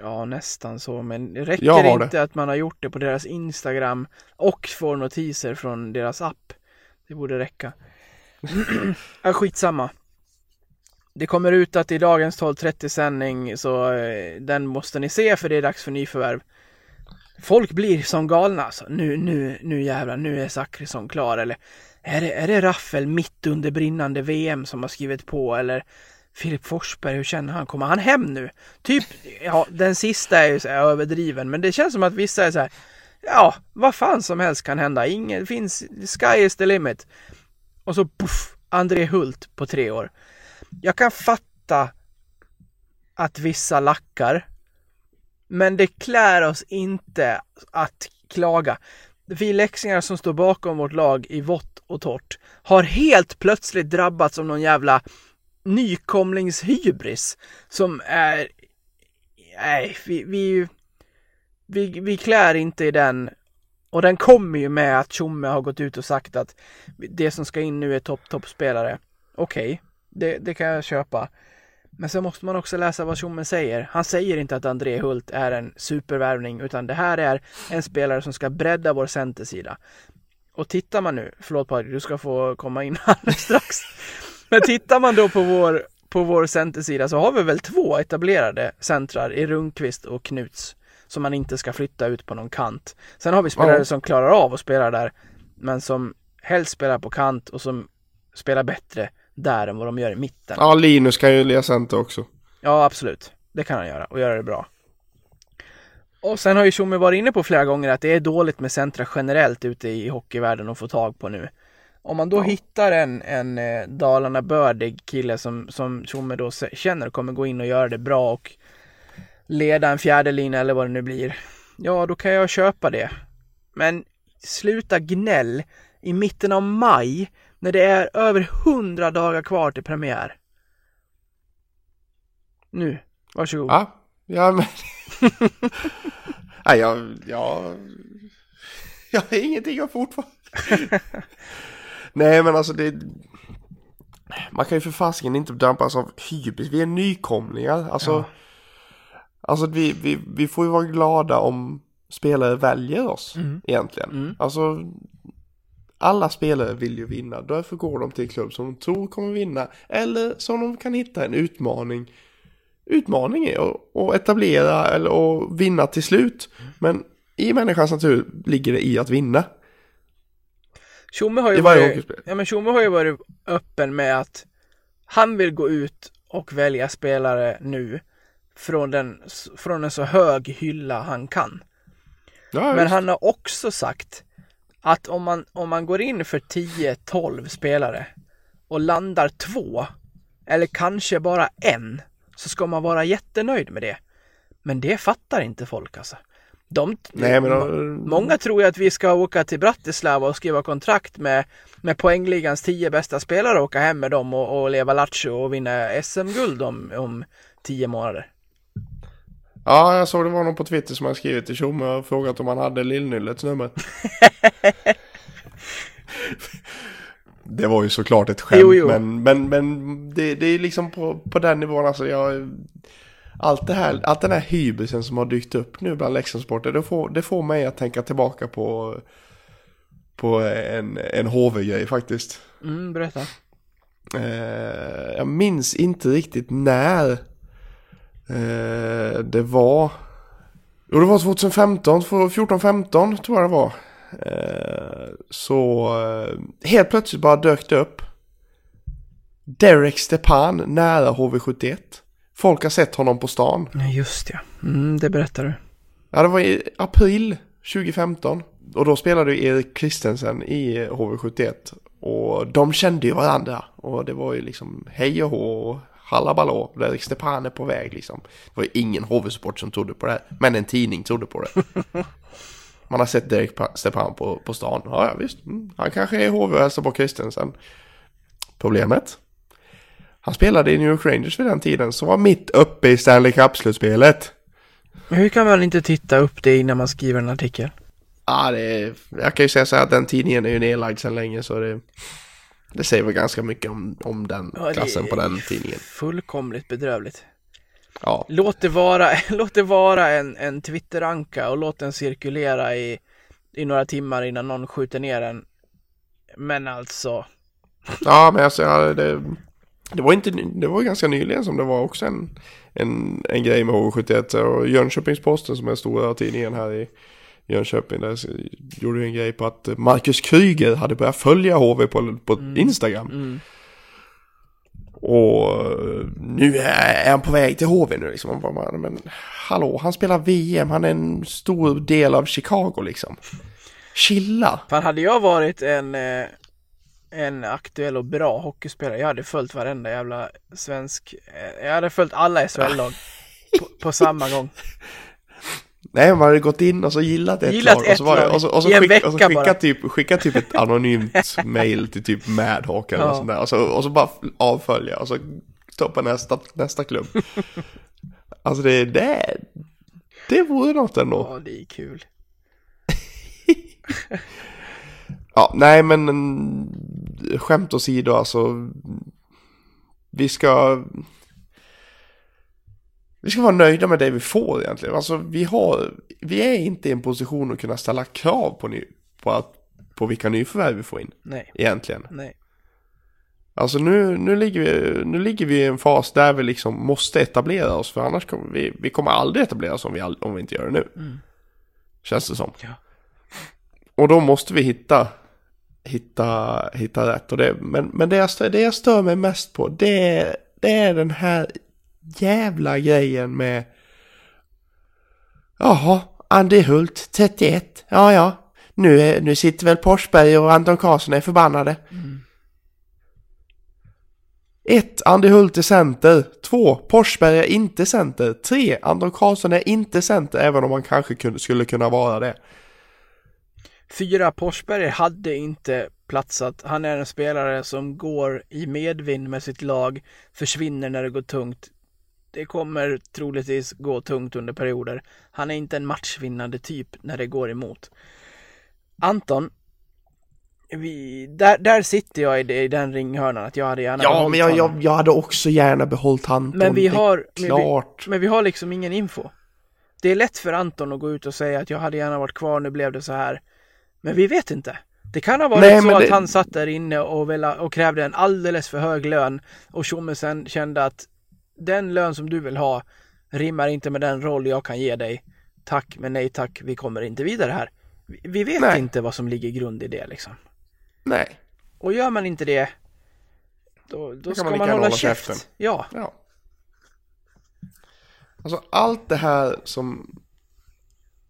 Ja, nästan så. Men det räcker Jag har inte att man har gjort det på deras Instagram och får notiser från deras app. Det borde räcka. ja, skitsamma. Det kommer ut att i dagens 12.30 sändning så eh, den måste ni se för det är dags för nyförvärv. Folk blir som galna alltså. Nu, nu, nu jävlar, nu är Zachrisson klar eller är det, är det Raffel mitt under brinnande VM som har skrivit på eller Filip Forsberg, hur känner han? Kommer han hem nu? Typ, ja den sista är ju så här överdriven men det känns som att vissa är så här Ja, vad fan som helst kan hända. Ingen finns, sky is the limit. Och så puff, André Hult på tre år. Jag kan fatta att vissa lackar. Men det klär oss inte att klaga. Vi läxingar som står bakom vårt lag i vått och torrt har helt plötsligt drabbats av någon jävla nykomlingshybris som är... Nej, vi, vi, vi, vi klär inte i den. Och den kommer ju med att Tjomme har gått ut och sagt att det som ska in nu är topp, toppspelare. Okej, okay, det, det kan jag köpa. Men sen måste man också läsa vad Tjomme säger. Han säger inte att André Hult är en supervärvning utan det här är en spelare som ska bredda vår centersida. Och tittar man nu, förlåt Patrik, du ska få komma in alldeles strax. Men tittar man då på vår, på vår centersida så har vi väl två etablerade centrar i Rundqvist och Knuts som man inte ska flytta ut på någon kant. Sen har vi spelare ja. som klarar av att spela där men som helst spelar på kant och som spelar bättre där än vad de gör i mitten. Ja, Linus kan ju lira center också. Ja, absolut. Det kan han göra och göra det bra. Och sen har ju Tjomme varit inne på flera gånger att det är dåligt med centra generellt ute i hockeyvärlden att få tag på nu. Om man då ja. hittar en, en eh, Dalarna bördig kille som, som Tjomme då känner kommer gå in och göra det bra och leda en fjärde linje eller vad det nu blir. Ja, då kan jag köpa det. Men sluta gnäll i mitten av maj när det är över hundra dagar kvar till premiär. Nu, varsågod. Ja, ja men... Nej, jag, jag... Jag har ingenting att fortfarande... Nej, men alltså det... Man kan ju för fasiken inte drabbas av hybris. Vi är nykomlingar. Alltså... Ja. Alltså vi, vi, vi får ju vara glada om spelare väljer oss mm. egentligen. Mm. Alltså alla spelare vill ju vinna. Därför går de till en klubb som de tror kommer vinna. Eller som de kan hitta en utmaning. Utmaning är att etablera eller att vinna till slut. Men i människans natur ligger det i att vinna. Tjomme har, ju varit, ja, men Tjomme har ju varit öppen med att han vill gå ut och välja spelare nu från, den, från en så hög hylla han kan. Ja, men han har också sagt att om man, om man går in för 10-12 spelare och landar två eller kanske bara en så ska man vara jättenöjd med det. Men det fattar inte folk alltså. De, Nej, men då... Många tror ju att vi ska åka till Bratislava och skriva kontrakt med, med poängligans tio bästa spelare och åka hem med dem och, och leva lattjo och vinna SM-guld om, om tio månader. Ja, jag såg det var någon på Twitter som hade skrivit till Tjomme och frågat om han hade Lillnyllets nummer. det var ju såklart ett skämt, jo, jo. men, men, men det, det är liksom på, på den nivån alltså. Jag, allt det här, allt den här hybrisen som har dykt upp nu bland Leksandssporter, det får, det får mig att tänka tillbaka på, på en, en HV-grej faktiskt. Mm, berätta. Eh, jag minns inte riktigt när Eh, det var... Jo, det var 2015, 14-15 tror jag det var. Eh, så eh, helt plötsligt bara dök det upp. Derek Stepan nära HV71. Folk har sett honom på stan. Just ja. Mm, det berättar du. Ja, det var i april 2015. Och då spelade ju Erik Kristensen i HV71. Och de kände ju varandra. Och det var ju liksom hej och hå halabalå, där är Stepan är på väg liksom. Det var ju ingen HV-support som trodde på det här, men en tidning trodde på det. Man har sett Derek Stepan på, på stan. Ja, ja visst. Mm, han kanske är HV och hälsar på Christensen. Problemet? Han spelade i New York Rangers vid den tiden, så var mitt uppe i Stanley Cup-slutspelet. Hur kan man inte titta upp det innan man skriver en artikel? Ja, det är, jag kan ju säga så här att den tidningen är ju nedlagd sedan länge så det... Det säger väl ganska mycket om, om den ja, klassen på den tidningen. Fullkomligt bedrövligt. Ja. Låt det vara, låt det vara en, en Twitteranka och låt den cirkulera i, i några timmar innan någon skjuter ner den. Men alltså. Ja, men alltså, ja, det, Det var, inte, det var ganska nyligen som det var också en, en, en grej med HV71 och Jönköpings-Posten som är stora tidningen här i Jönköping där gjorde en grej på att Marcus Kryger hade börjat följa HV på, på Mm. Instagram. Mm. Och nu är han på väg till HV nu liksom. Man bara, men hallå, han spelar VM, han är en stor del av Chicago liksom. Chilla! Fan hade jag varit en, eh, en aktuell och bra hockeyspelare, jag hade följt varenda jävla svensk, eh, jag hade följt alla SHL-lag på, på samma gång. Nej, man hade gått in och så gillat ett Gillat lag och ett så, var det, och så, och så, skick, och så skicka, typ, skicka typ ett anonymt mail till typ Madhawk eller Ja. sånt där. Och så, och så bara avfölja och så stoppa nästa, nästa klubb. alltså det, det, det vore något ändå. Ja, det är kul. Ja, nej men mm, skämt åsido alltså. Vi ska... Vi ska vara nöjda med det vi får egentligen. Alltså vi har... Vi är inte i en position att kunna ställa krav på, ny, på, att, på vilka nyförvärv vi får in. Nej, Egentligen. nej. Alltså nu, nu, ligger vi, nu ligger vi i en fas där vi liksom måste etablera oss. För annars kommer vi, vi kommer aldrig etablera oss om vi, om vi inte gör det nu. Mm. Känns det som. Ja. Och då måste vi hitta, hitta, hitta rätt. Och det, men men det, jag stör, det jag stör mig mest på det är, det är den här jävla grejen med Jaha, Andy Hult 31. Ja, ja. Nu, är, nu sitter väl Porsberg och Anton Karlsson är förbannade. Ett, Andy Hult är center. Två, Porsberg är inte center. Tre, Anton Karlsson är inte center även om han kanske kunde, skulle kunna vara det. Fyra, Porsberg hade inte platsat. Han är en spelare som går i medvind med sitt lag, försvinner när det går tungt. Det kommer troligtvis gå tungt under perioder. Han är inte en matchvinnande typ när det går emot. Anton, vi, där, där sitter jag i, det, i den ringhörnan att jag hade gärna Ja, men jag, jag, jag hade också gärna behållit Anton. Men vi det har, men vi, Klart. men vi har liksom ingen info. Det är lätt för Anton att gå ut och säga att jag hade gärna varit kvar, nu blev det så här. Men vi vet inte. Det kan ha varit Nej, så men att det- han satt där inne och, och krävde en alldeles för hög lön och tjommisen kände att den lön som du vill ha rimmar inte med den roll jag kan ge dig. Tack, men nej tack, vi kommer inte vidare här. Vi, vet Nej. inte vad som ligger grund i det liksom. Nej. Och gör man inte det, då, då ska man man, hålla käft. käften. Ja, Ja. Alltså allt det här som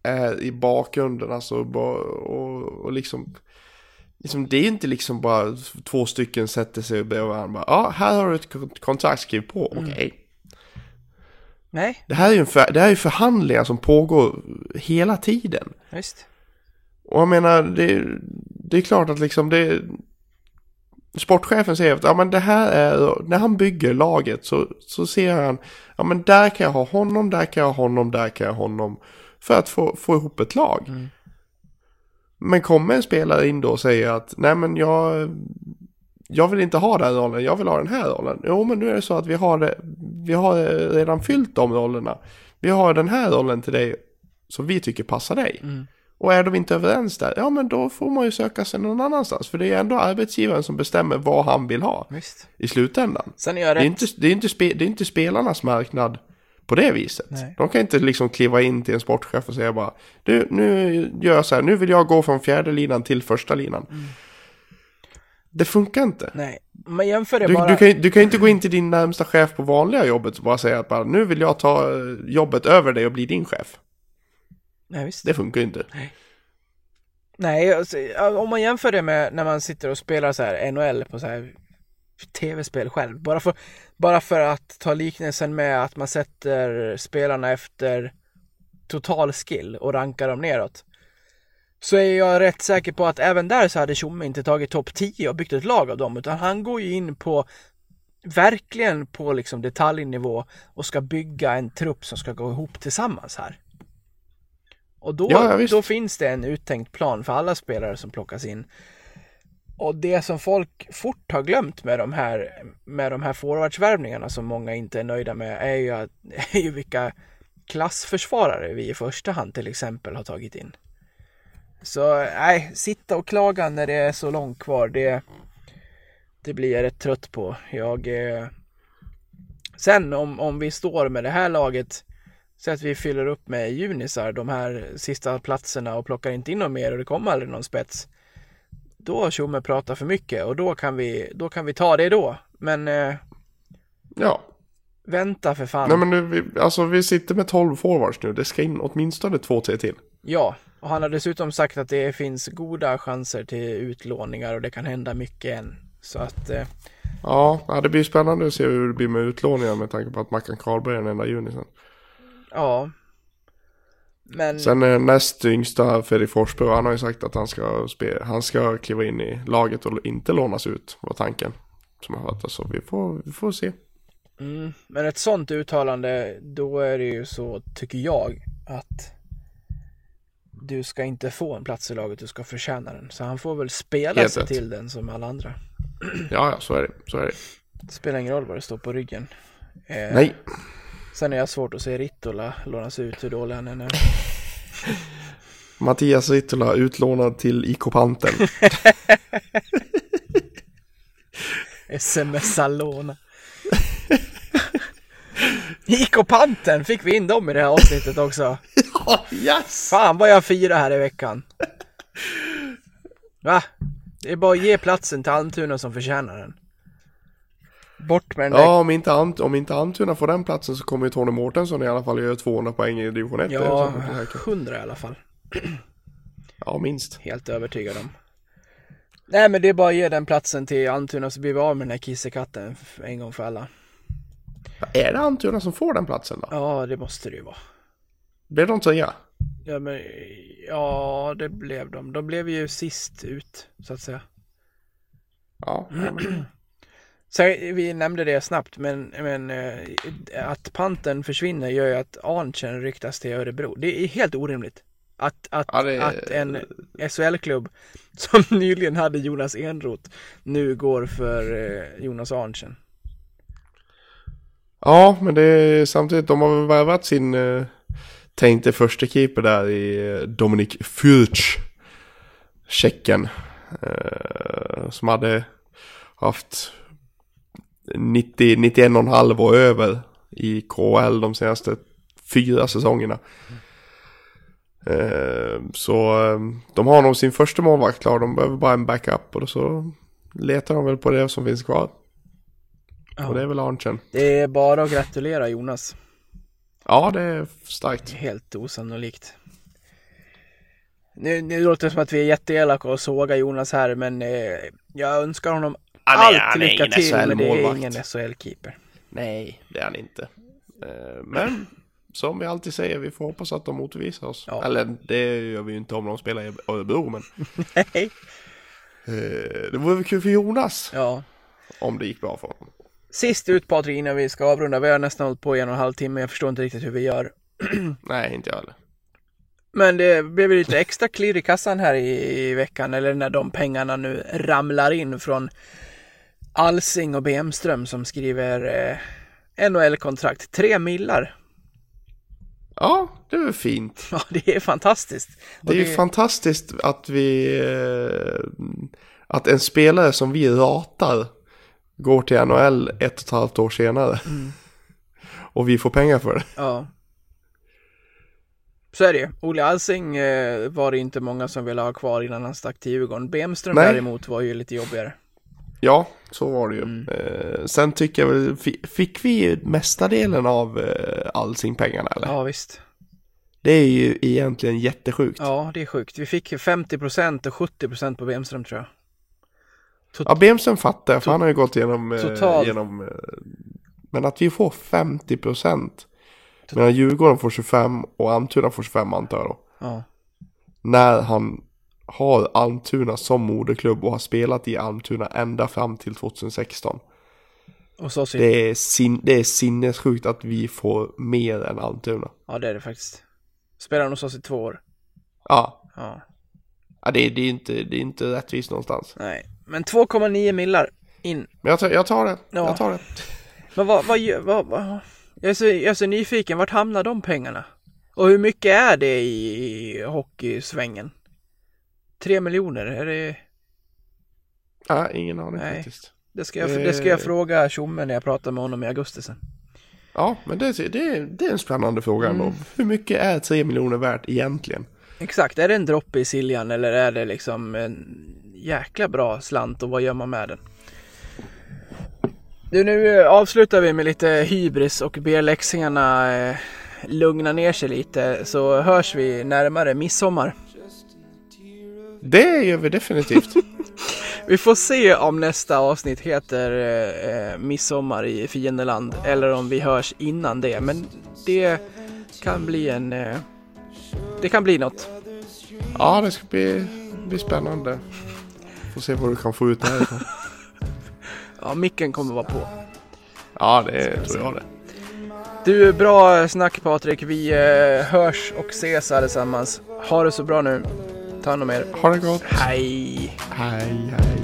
är i bakgrunden alltså och, och liksom Liksom, det är inte liksom bara två stycken sätter sig bredvid varandra. Ja, här har du ett kon- kontrakt, skriv på. Mm. Okej. nej, Det här är ju för, det här är förhandlingar som pågår hela tiden. visst. Och jag menar, det, det är klart att liksom det... Sportchefen säger att ja, men det här är, när han bygger laget så, så ser han, ja men där kan jag ha honom, där kan jag ha honom, där kan jag ha honom. För att få, få ihop ett lag. Mm. Men kommer en spelare in då och säger att nej men jag, jag vill inte ha den rollen, jag vill ha den här rollen. Jo men nu är det så att vi har, vi har redan fyllt de rollerna. Vi har den här rollen till dig som vi tycker passar dig. Mm. Och är de inte överens där, ja men då får man ju söka sig någon annanstans. För det är ändå arbetsgivaren som bestämmer vad han vill ha Visst. i slutändan. Sen är jag Det är, rätt. inte, det, är inte spe, det är inte spelarnas marknad på det viset. Nej. De kan inte liksom kliva in till en sportchef och säga bara du, nu gör jag så här, nu vill jag gå från fjärde linan till första linan. Mm. Det funkar inte. Nej, man jämför det Du, bara. du, kan, du kan inte gå in till din närmsta chef på vanliga jobbet och bara säga att bara, nu vill jag ta eh, jobbet över dig och bli din chef. Nej, visst. Det funkar ju inte. Nej, alltså, ja, om man jämför det med när man sitter och spelar så här NHL på så här tv-spel själv. Bara för, bara för att ta liknelsen med att man sätter spelarna efter total skill och rankar dem neråt. Så är jag rätt säker på att även där så hade Tjomme inte tagit topp 10 och byggt ett lag av dem utan han går ju in på verkligen på liksom detaljnivå och ska bygga en trupp som ska gå ihop tillsammans här. Och då, Ja, då finns det en uttänkt plan för alla spelare som plockas in. Och det som folk fort har glömt med de här, med de här forwardsvärvningarna som många inte är nöjda med är ju, att, är ju vilka klassförsvarare vi i första hand till exempel har tagit in. Så nej, sitta och klaga när det är så långt kvar, det, det blir jag rätt trött på. Jag... Eh... Sen om, om vi står med det här laget så att vi fyller upp med junisar de här sista platserna och plockar inte in någon mer och det kommer aldrig någon spets. Då Tjomme pratat för mycket och då kan vi, då kan vi ta det då. Men eh, Ja. vänta för fan. Nej men nu, vi, alltså vi sitter med 12 forwards nu. Det ska in åtminstone två, tre till. Ja, och han har dessutom sagt att det finns goda chanser till utlåningar och det kan hända mycket än. Så att eh, Ja, ja, det blir spännande att se hur det blir med utlåningar med tanke på att Mackan Karlberg är den enda junisen. ja. Men Sen är näst yngsta Fredrik Forsberg, han har ju sagt att han ska, spe, han ska kliva in i laget och inte lånas ut, var tanken. Som jag fattar så vi får, vi får se. Mm, men ett sånt uttalande, då är det ju så, tycker jag, att du ska inte få en plats i laget, du ska förtjäna den. Så han får väl spela Helt sig rätt. till den som alla andra. Ja, ja, så är det. Så är det. Det spelar ingen roll vad det står på ryggen. Eh, Nej, Sen är jag svårt att se Rittola lånas ut hur dålig han är. Mattias Rittola utlånad till IK Panten. SMS Salona. IK Panten, fick vi in dem i det här avsnittet också? yes! Fan vad jag firar här i veckan. Va? Det är bara att ge platsen till Almtuna som förtjänar den. Bort med den där. Ja, om inte, Ant, om inte Antuna får den platsen så kommer ju Tony Mårtensson i alla fall göra 200 poäng i division 1. Det är Ja, så mycket säkert. 100 i alla fall. ja, minst. Helt övertygad om. Nej men det är bara att ge den platsen till Almtuna så blir vi av med den här kissekatten en gång för alla. Är det Antuna som får den platsen då? Ja, det måste det ju vara. Blir de trea? Ja, men, ja, det blev de. De blev ju sist ut, så att säga. Ja, ja, men, Så vi nämnde det snabbt, men, men eh, att panten försvinner gör ju att Arntzen ryktas till Örebro. Det är helt orimligt. Att, att, Ja, det att en SHL-klubb som nyligen hade Jonas Enroth nu går för eh, Jonas Arntzen. ja, men det är samtidigt, de har väl värvat sin eh, tänkte första keeper där i Dominik Fürch. Tjecken. Eh, som hade haft 90, 91,5 och över i KHL de senaste fyra säsongerna. Eh, så eh, de har nog sin första målvakt klar, de behöver bara en backup och då så letar de väl på det som finns kvar. Och det är väl Arntzen. Det är bara att gratulera Jonas. Ja, det är starkt. Helt osannolikt. Nu, nu låter det som att vi är jätteelaka och sågar Jonas här, men eh, jag önskar honom Han är- allt han är lycka till, men det är ingen SHL-keeper. Nej, det är han inte. Eh, Men som vi alltid säger, vi får hoppas att de motbevisar oss. Ja. Eller det gör vi ju inte om de spelar i Örebro, men Nej. eh, det vore väl kul för Jonas Ja. om det gick bra för honom. Sist ut Patrik innan vi ska avrunda. Vi har nästan hållit på i en och en halv timme. Jag förstår inte riktigt hur vi gör. Nej, inte jag heller. Men det blev lite extra klirr i kassan här i, i veckan. Eller när de pengarna nu ramlar in från Alsing och Bemström som skriver eh, NHL-kontrakt. Tre millar. Ja, det är fint. Ja, det är fantastiskt. Det är ju fantastiskt att vi... eh, Att en spelare som vi ratar går till NHL ett och ett halvt år senare. Och vi får pengar för det. Ja. Så är det ju. Olle Alsing eh, var det inte många som ville ha kvar innan han stack till Djurgården. Bemström Nej. däremot var ju lite jobbigare. Ja, så var det ju. Eh, sen tycker jag väl, fi- fick vi ju mesta delen av eh, Alsing-pengarna eller? Ja, visst. Det är ju egentligen jättesjukt. Ja, det är sjukt. Vi fick 50% och 70% på Bemström tror jag. ja Bemström fattar jag, för han har ju gått igenom... Eh, Total- genom eh, men att vi får 50 procent. Medan Djurgården får 25 och Almtuna får 25 antar jag då. Ja. När han har Almtuna som moderklubb och har spelat i Almtuna ända fram till 2016. Och så synd. Det är, sin, det är sinnessjukt att vi får mer än Almtuna. Ja, det är det faktiskt. Spelar hos oss i två år. Ja, Ja, ja det, är- det, är inte, det är inte rättvist någonstans. nej. Men 2,9 millar in. Men jag tar, jag tar det, Ja. jag tar det. Men vad, vad, vad, vad jag, är så, jag är så nyfiken, vart hamnar de pengarna? Och hur mycket är det i hockeysvängen? Tre miljoner, är det? Ja, ingen aning Nej. faktiskt. Det ska jag, det ska jag fråga Tjomme när jag pratar med honom i augusti sen. Ja, men det, det, det är en spännande fråga ändå. Hur mycket är 3 miljoner värt egentligen? Exakt, är det en droppe i Siljan eller är det liksom en jäkla bra slant och vad gör man med den? Du, nu eh, avslutar vi med lite hybris och ber läxingarna eh, lugna ner sig lite så hörs vi närmare midsommar. Det gör vi definitivt. Vi får se om nästa avsnitt heter eh, eh, Midsommar i fiendeland eller om vi hörs innan det. Men det kan bli en... Eh, det kan bli något. ja, det ska bli, bli spännande. Får se vad du kan få ut därifrån. Ja, micken kommer vara på. Ja, det tror jag det. Du, bra snack Patrik. Vi eh, hörs och ses allesammans. Ha det så bra nu. Ta hand om er. Ha det gott. Hej! Hej, hej.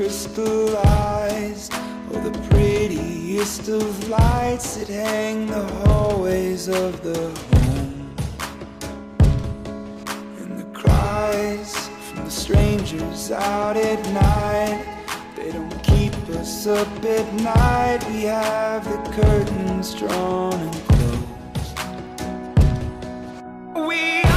crystallized. Oh, the prettiest of lights that hang the hallways of the home. And the cries from the strangers out at night They don't keep us up at night. We have the curtains drawn and closed. We